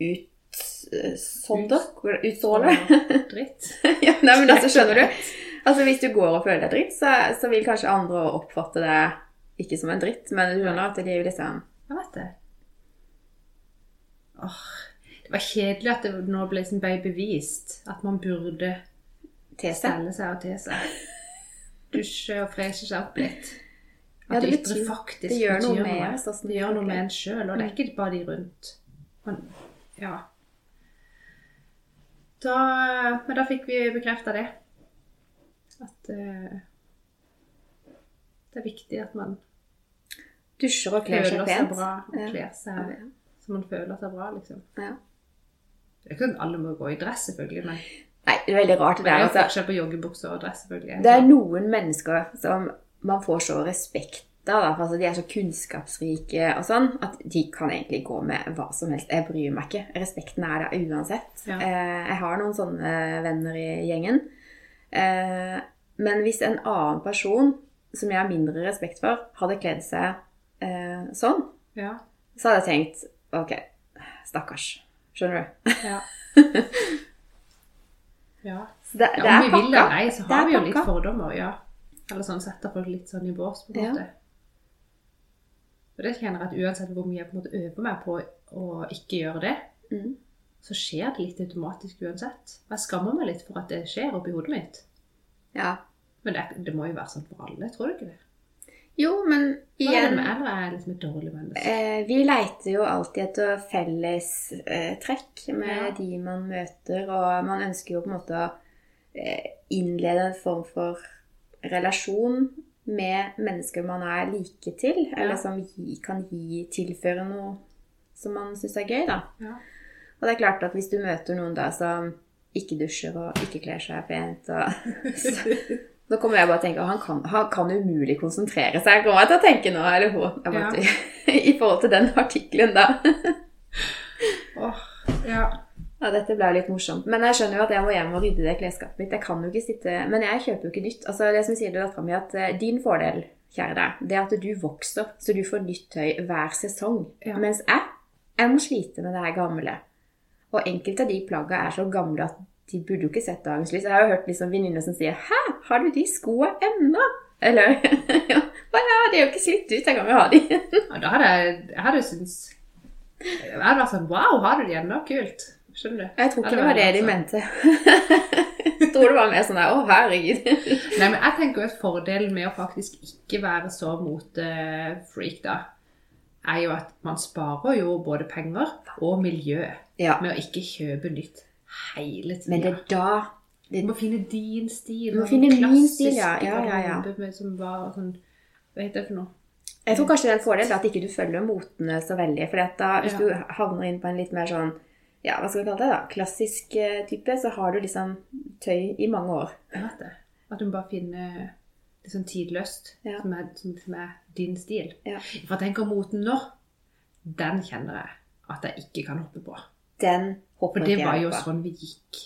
Speaker 2: ut sådde? Utsåle?
Speaker 1: Dritt.
Speaker 2: ja, nei, men altså, skjønner du? Altså, Hvis du går og føler deg dritt, så, så vil kanskje andre oppfatte det ikke som en dritt, men du skjønner at de liksom
Speaker 1: Jeg vet det. Åh, Det var kjedelig at det nå ble ble bevist at man burde stelle seg og te seg. Dusje og freshe seg opp litt.
Speaker 2: Ja,
Speaker 1: At
Speaker 2: det
Speaker 1: det
Speaker 2: betyr-
Speaker 1: ytre faktisk
Speaker 2: det gjør noe med oss, altså,
Speaker 1: Det gjør noe med en sjøl, og det er ikke bare de rundt. Men, ja. Da, men da fikk vi bekrefta det. At uh, det er viktig at man
Speaker 2: Dusjer og kler seg pent.
Speaker 1: bra og kler seg
Speaker 2: Ja.
Speaker 1: Så man føler seg bra, liksom.
Speaker 2: Ja.
Speaker 1: Det er ikke sånn at alle må gå i dress, selvfølgelig, men
Speaker 2: Nei, det er veldig rart det
Speaker 1: det er jo
Speaker 2: Altså.
Speaker 1: forskjell på joggebukser og dress, selvfølgelig.
Speaker 2: Det er noen mennesker som man får så respekt av, altså de er så kunnskapsrike og sånn, at de kan egentlig gå med hva som helst. Jeg bryr meg ikke. Respekten er der uansett.
Speaker 1: Ja.
Speaker 2: Eh, jeg har noen sånne venner i gjengen. Eh, men hvis en annen person som jeg har mindre respekt for, hadde kledd seg eh, sånn,
Speaker 1: Ja.
Speaker 2: så hadde jeg tenkt OK, stakkars. Skjønner du?
Speaker 1: Ja. ja.
Speaker 2: Så det,
Speaker 1: Ja,
Speaker 2: det
Speaker 1: om
Speaker 2: er
Speaker 1: vi vil eller ei, så har vi jo litt fordommer, ja. Eller sånn setter folk litt sånn i bås, på en
Speaker 2: Ja.
Speaker 1: måte. Og det kjenner jeg at uansett hvor mye jeg på en måte øver meg på å ikke gjøre det,
Speaker 2: Mm.
Speaker 1: så skjer det litt automatisk uansett. Og jeg skammer meg litt for at det skjer oppi hodet mitt.
Speaker 2: Ja.
Speaker 1: Men det, det må jo være sånn for alle, tror du ikke det?
Speaker 2: Jo, men
Speaker 1: Hva er det med eller er liksom et dårlig menneske?
Speaker 2: Eh, vi leiter jo alltid etter felles eh, trekk med
Speaker 1: Ja.
Speaker 2: de man møter, og man ønsker jo på en måte å eh, innlede en form for relasjon med mennesker man er like til, eller
Speaker 1: Ja.
Speaker 2: som gi, kan gi, tilføre noe som man syns er gøy, da.
Speaker 1: Ja.
Speaker 2: Og det er klart at hvis du møter noen da som ikke dusjer og ikke kler seg pent og så, Da kommer jeg bare til å tenke han kan, han kan umulig konsentrere seg, kommer jeg til å tenke nå. Eller hun. Jeg måtte, I forhold til den artikkelen, da.
Speaker 1: oh, ja.
Speaker 2: Ja, dette ble jo litt morsomt. Men jeg skjønner jo at jeg må hjem og rydde det klesskapet mitt. Jeg kan jo ikke sitte Men jeg kjøper jo ikke nytt. Altså, det som sier det dattera mi, at eh, din fordel, kjære deg, det er at du vokser, så du får nytt tøy hver sesong.
Speaker 1: Ja.
Speaker 2: Mens jeg, jeg må slite med det her gamle. Og enkelte av de plagga er så gamle at de burde jo ikke sett dagens lys. Jeg har jo hørt liksom venninner som sier 'Hæ, har du de skoa ennå?' Eller ja, «Å ja, de er jo ikke slitt ut, jeg kan jo ha de.
Speaker 1: ja da hadde jeg, jeg hadde syntes Jeg hadde vært sånn Wow, har du de ennå? Kult. Skjønner du?
Speaker 2: Jeg tror ikke det var det de mente. Jeg tror det var mer sånn der 'Å, herregud'.
Speaker 1: Nei, men jeg tenker jo at fordelen med å faktisk ikke være så motefreak, da, er jo at man sparer jo både penger og miljø
Speaker 2: Ja,
Speaker 1: med å ikke kjøpe nytt hele tida.
Speaker 2: men det er da
Speaker 1: Du må finne din stil.
Speaker 2: Du må finne min stil, ja. Ja, ja, ja.
Speaker 1: med- Som var sånn Hva heter det for noe?
Speaker 2: Jeg tror kanskje det er en fordel at ikke du følger motene så veldig. For hvis
Speaker 1: Ja.
Speaker 2: du havner inn på en litt mer sånn ja, hva skal vi kalle det da, klassisk eh, type, så har du liksom tøy i mange år.
Speaker 1: Det. At du bare finner det sånn tidløst
Speaker 2: Ja.
Speaker 1: som, er, som, som er din stil.
Speaker 2: Ja.
Speaker 1: For tenk om moten nå, den kjenner jeg at jeg ikke kan hoppe på.
Speaker 2: Den
Speaker 1: For det var jo sånn vi gikk.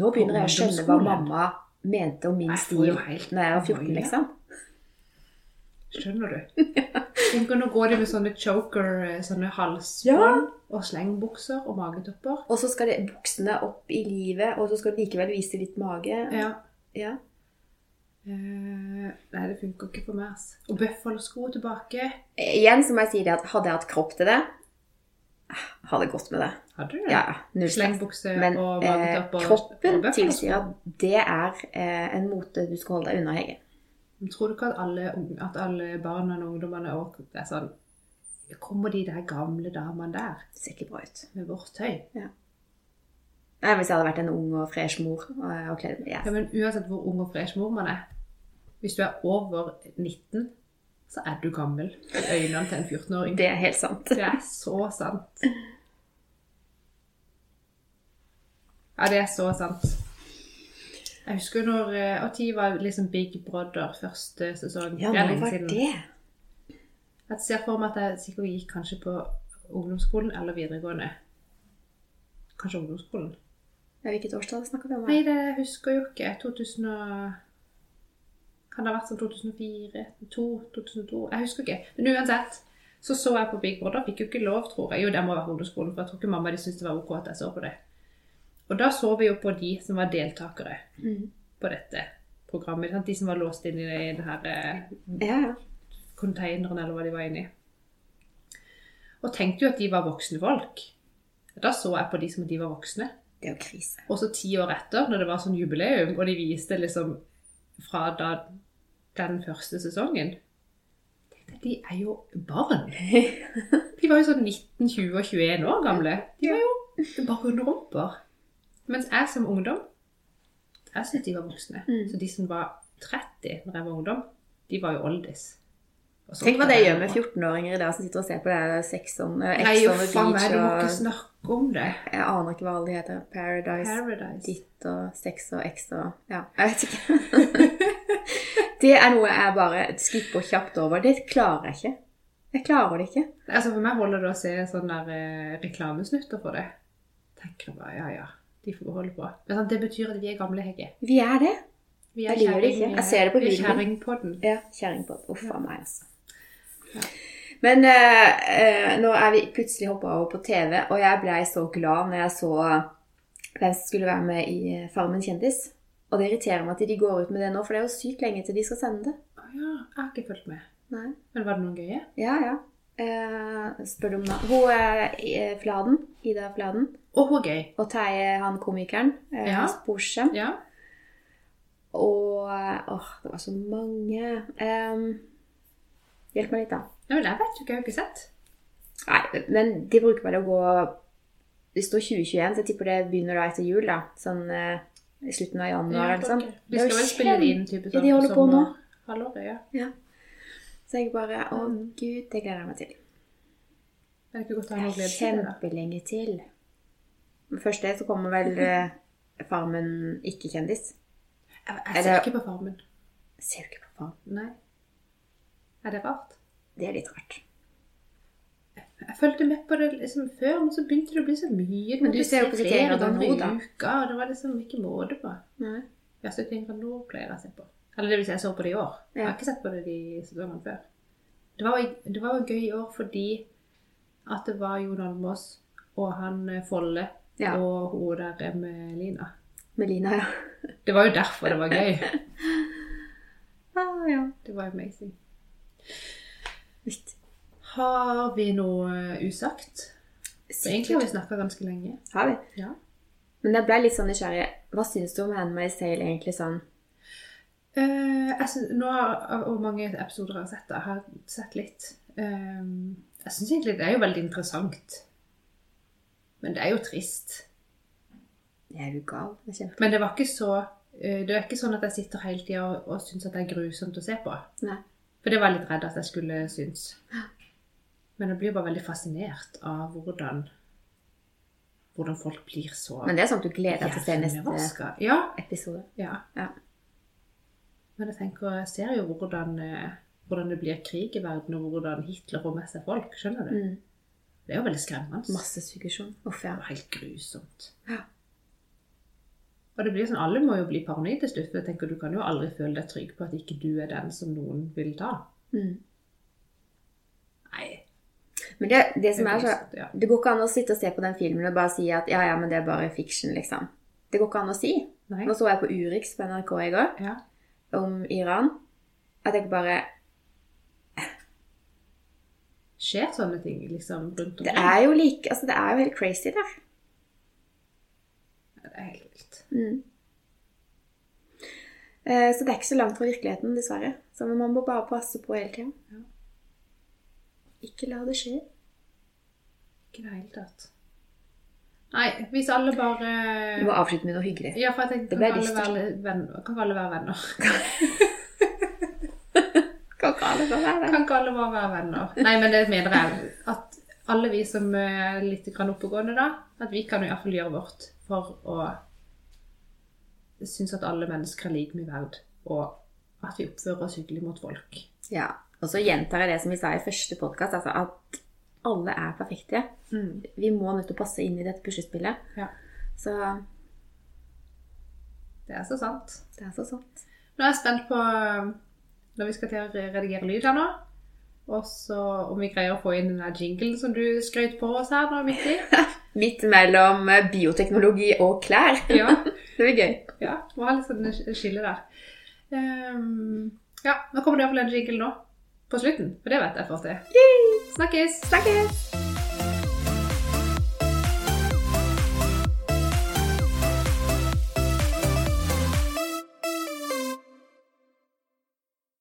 Speaker 2: Nå begynner jeg å skjønne hva mamma mente om min stil når jeg var 14, liksom.
Speaker 1: Skjønner du? Tenker Nå går de med sånne choker, sånne halsbånd
Speaker 2: Ja.
Speaker 1: og slengbukser og magetopper.
Speaker 2: Og så skal det buksene opp i livet, og så skal du likevel vise litt mage.
Speaker 1: Ja.
Speaker 2: Ja.
Speaker 1: Uh, nei, det funker ikke for meg. Og bøffelsko tilbake.
Speaker 2: Igjen så må jeg si det at hadde jeg hatt kropp til det, hadde jeg gått med det.
Speaker 1: Hadde du det?
Speaker 2: Ja.
Speaker 1: Slengbukse
Speaker 2: Men
Speaker 1: og
Speaker 2: eh,
Speaker 1: magetopp og
Speaker 2: kroppen
Speaker 1: og
Speaker 2: tilsier at det er eh, en mote du skal holde deg unna, Hege.
Speaker 1: Tror du ikke at alle, at alle barna og ungdommene òg er sånn Kommer de der gamle damene der
Speaker 2: Det ser ikke bra ut.
Speaker 1: med vårt tøy?
Speaker 2: Nei, Hvis jeg hadde vært en ung og fresh mor og, og kledd meg
Speaker 1: Ja, men uansett hvor ung og fresh mor man er, hvis du er over 19, så er du gammel i øynene til en 14-åring.
Speaker 2: Det er helt sant.
Speaker 1: Det er så sant. Ja, det er så sant. Jeg husker når eh, Og tid var liksom Big Brother første sesong.
Speaker 2: Ja, når var det?
Speaker 1: Jeg ser for meg at jeg sikkert gikk kanskje på ungdomsskolen eller videregående. Kanskje ungdomsskolen.
Speaker 2: Hvilket årstall snakker vi om?
Speaker 1: Nei, det husker jeg jo ikke. 2000 og... Kan det ha vært sånn 2004? 2002? 2002? Jeg husker ikke. Men uansett, så så jeg på Big Brother. Fikk jo ikke lov, tror jeg. Jo, det må være ungdomsskolen, for jeg tror ikke mamma de syntes det var ok at jeg så på det. Og da så vi jo på de som var deltakere
Speaker 2: Mm.
Speaker 1: på dette programmet. De som var låst inn i den her eh,
Speaker 2: Ja,
Speaker 1: containeren, eller hva de var inni. Og tenkte jo at de var voksne folk. Da så jeg på de som om de var voksne.
Speaker 2: Det er jo krise.
Speaker 1: Og så ti år etter, når det var sånn jubileum, og de viste liksom fra da den første sesongen De er jo barn. De var jo sånn 19, 20 og 21 år gamle. De var jo bare underrumper. Mens jeg som ungdom Jeg syntes de var voksne.
Speaker 2: Mm.
Speaker 1: Så de som var 30 når jeg var ungdom, de var jo oldis.
Speaker 2: Tenk hva det gjør med 14-åringer i dag som sitter og ser på det her Sex on, eh,
Speaker 1: jo, faen meg, du må ikke snakke om det.
Speaker 2: Jeg aner ikke hva alle de heter. Paradise,
Speaker 1: Paradise.
Speaker 2: Ditt og Sex og ex og Ja, jeg vet ikke. det er noe jeg bare skipper kjapt over. Det klarer jeg ikke. Jeg klarer det ikke.
Speaker 1: Altså For meg holder det å se sånne der, eh, reklamesnutter for det. Tenker jeg bare, ja ja, de får holde på. Men sånn, det betyr at vi er gamle, Hegge.
Speaker 2: Vi er det.
Speaker 1: Vi
Speaker 2: Jeg liker det ikke. Jeg ser det på
Speaker 1: er
Speaker 2: huden
Speaker 1: kjerringpodden.
Speaker 2: Ja, kjerringpodden. Uff a meg, altså. Men uh, uh, nå er vi plutselig hoppa over på TV, og jeg blei så glad når jeg så hvem som skulle være med i Farmen kjendis. Og det irriterer meg at de går ut med det nå, for det er jo sykt lenge til de skal sende det.
Speaker 1: Å ja, jeg har ikke fulgt med.
Speaker 2: Nei.
Speaker 1: Men var det noen gøye?
Speaker 2: Ja, ja. Eh, spør du om navn? Hun er Fladen. Ida Fladen.
Speaker 1: Å, hun er gøy.
Speaker 2: Og Terje, han komikeren. Eh,
Speaker 1: Ja.
Speaker 2: Sporsem.
Speaker 1: Ja.
Speaker 2: Og åh, det var så mange. Em, hjelp meg litt, da.
Speaker 1: ja. Men jeg vet jo ikke, jeg har ikke sett.
Speaker 2: Nei, men de bruker vel å gå Det står 2021, så jeg tipper det begynner da etter jul, da. Sånn eh, i slutten av januar. Det
Speaker 1: De
Speaker 2: er
Speaker 1: skal vel spille inn type
Speaker 2: Ja,
Speaker 1: sånn
Speaker 2: de holder på nå.
Speaker 1: Halvåret, ja.
Speaker 2: Så jeg bare Å,
Speaker 1: Mm.
Speaker 2: gud, det gleder jeg meg til.
Speaker 1: Det er ikke godt å ha noe glede til
Speaker 2: kjempelenge til. Men Først det, så kommer vel eh, Farmen ikke-kjendis.
Speaker 1: Jeg, jeg ser
Speaker 2: det-
Speaker 1: ikke på Farmen.
Speaker 2: Ser du ikke på Farmen?
Speaker 1: Nei. Er det rart?
Speaker 2: Det er litt rart.
Speaker 1: Jeg fulgte med på det liksom før, men så begynte det å bli så mye.
Speaker 2: Men du ser jo på
Speaker 1: flere
Speaker 2: 71 grader
Speaker 1: ganger i uka, og det var liksom ikke måte på.
Speaker 2: Nei.
Speaker 1: Ja, 71 grader nå pleier jeg å se på. Eller det vil si, jeg så på det i år. Jeg har ikke sett på det de sesongene før. Det var, det var jo gøy i år fordi at det var Jon Almaas og han eh, Folle
Speaker 2: Ja.
Speaker 1: og hun der med Lina.
Speaker 2: Med Lina, ja.
Speaker 1: Det var jo derfor det var gøy.
Speaker 2: Ah, ja.
Speaker 1: Det var amazing.
Speaker 2: Visst.
Speaker 1: Har vi noe usagt? For egentlig har vi snakka ganske lenge.
Speaker 2: Har vi?
Speaker 1: Ja.
Speaker 2: Men jeg ble litt sånn nysgjerrig. Hva syns du om Handmaid's Tale egentlig sånn?
Speaker 1: Uh, jeg synes, nå har Hvor mange episoder har jeg sett? Jeg har sett litt. Eh, jeg syns egentlig det er jo veldig interessant. Men det er jo trist.
Speaker 2: Er jo gal? Det er kjempe...
Speaker 1: Men det var ikke så uh, Det er ikke sånn at jeg sitter hele tida og, og syns at det er grusomt å se på.
Speaker 2: Nei.
Speaker 1: For det var jeg litt redd at jeg skulle synes. Men jeg blir bare veldig fascinert av hvordan hvordan folk blir så
Speaker 2: Men det er sånn at du gleder deg til å se neste.
Speaker 1: Ja,
Speaker 2: episode.
Speaker 1: ja.
Speaker 2: Ja.
Speaker 1: Men jeg tenker, jeg ser jo hvordan, eh, hvordan det blir krig i verden, og hvordan Hitler får med seg folk. Skjønner du?
Speaker 2: Mm.
Speaker 1: Det er jo veldig skremmende.
Speaker 2: Massesuggesjon. Uff, ja.
Speaker 1: Var helt grusomt.
Speaker 2: Ja.
Speaker 1: Og det blir sånn, Alle må jo bli paranoid til slutt. for jeg tenker Du kan jo aldri føle deg trygg på at ikke du er den som noen vil ta.
Speaker 2: Mm. Men det, det som er så. Det går ikke an å sitte og se på den filmen og bare si at ja, ja, men det er bare fiction, liksom. Det går ikke an å si.
Speaker 1: Nei.
Speaker 2: Nå så jeg på Urix på NRK i går
Speaker 1: Ja.
Speaker 2: om Iran. At Jeg bare
Speaker 1: Skjer sånne ting liksom rundt omkring?
Speaker 2: Det er jo like Altså, det er jo helt crazy der.
Speaker 1: Ja, det er helt vilt.
Speaker 2: Mm. Eh, Så det er ikke så langt fra virkeligheten, dessverre. Så man må bare passe på hele tida.
Speaker 1: Ja.
Speaker 2: Ikke la det skje.
Speaker 1: Ikke i det hele tatt. Nei, hvis alle bare
Speaker 2: Du må avslutte med noe hyggelig.
Speaker 1: Ja, for jeg tenkte,
Speaker 2: Det
Speaker 1: kan alle være venner? Kan alle være venner?
Speaker 2: Kan ikke alle bare være venner?
Speaker 1: Kan ikke alle bare være venner? Nei, men det mener jeg. At alle vi som er litt oppegående da, at vi kan iallfall gjøre vårt for å synes at alle mennesker er like mye verd, og at vi oppfører oss hyggelig mot folk.
Speaker 2: Ja. Og så gjentar jeg det som vi sa i første podkast, altså at alle er perfekte. Vi må nødt til å passe inn i dette puslespillet.
Speaker 1: Ja.
Speaker 2: Så
Speaker 1: Det er så sant.
Speaker 2: det er så sant.
Speaker 1: Nå er jeg spent på når vi skal til å redigere lyd her nå. Og så om vi greier å få inn den der jinglen som du skrøt på oss her nå midt i.
Speaker 2: Midt mellom eh, bioteknologi og klær.
Speaker 1: Ja,
Speaker 2: Det blir gøy.
Speaker 1: ja må ha litt sånn skille der. Um, ja, nå kommer det iallfall en jingle nå. På slutten. For det vet jeg får til. Snakkes!
Speaker 2: Snakkes!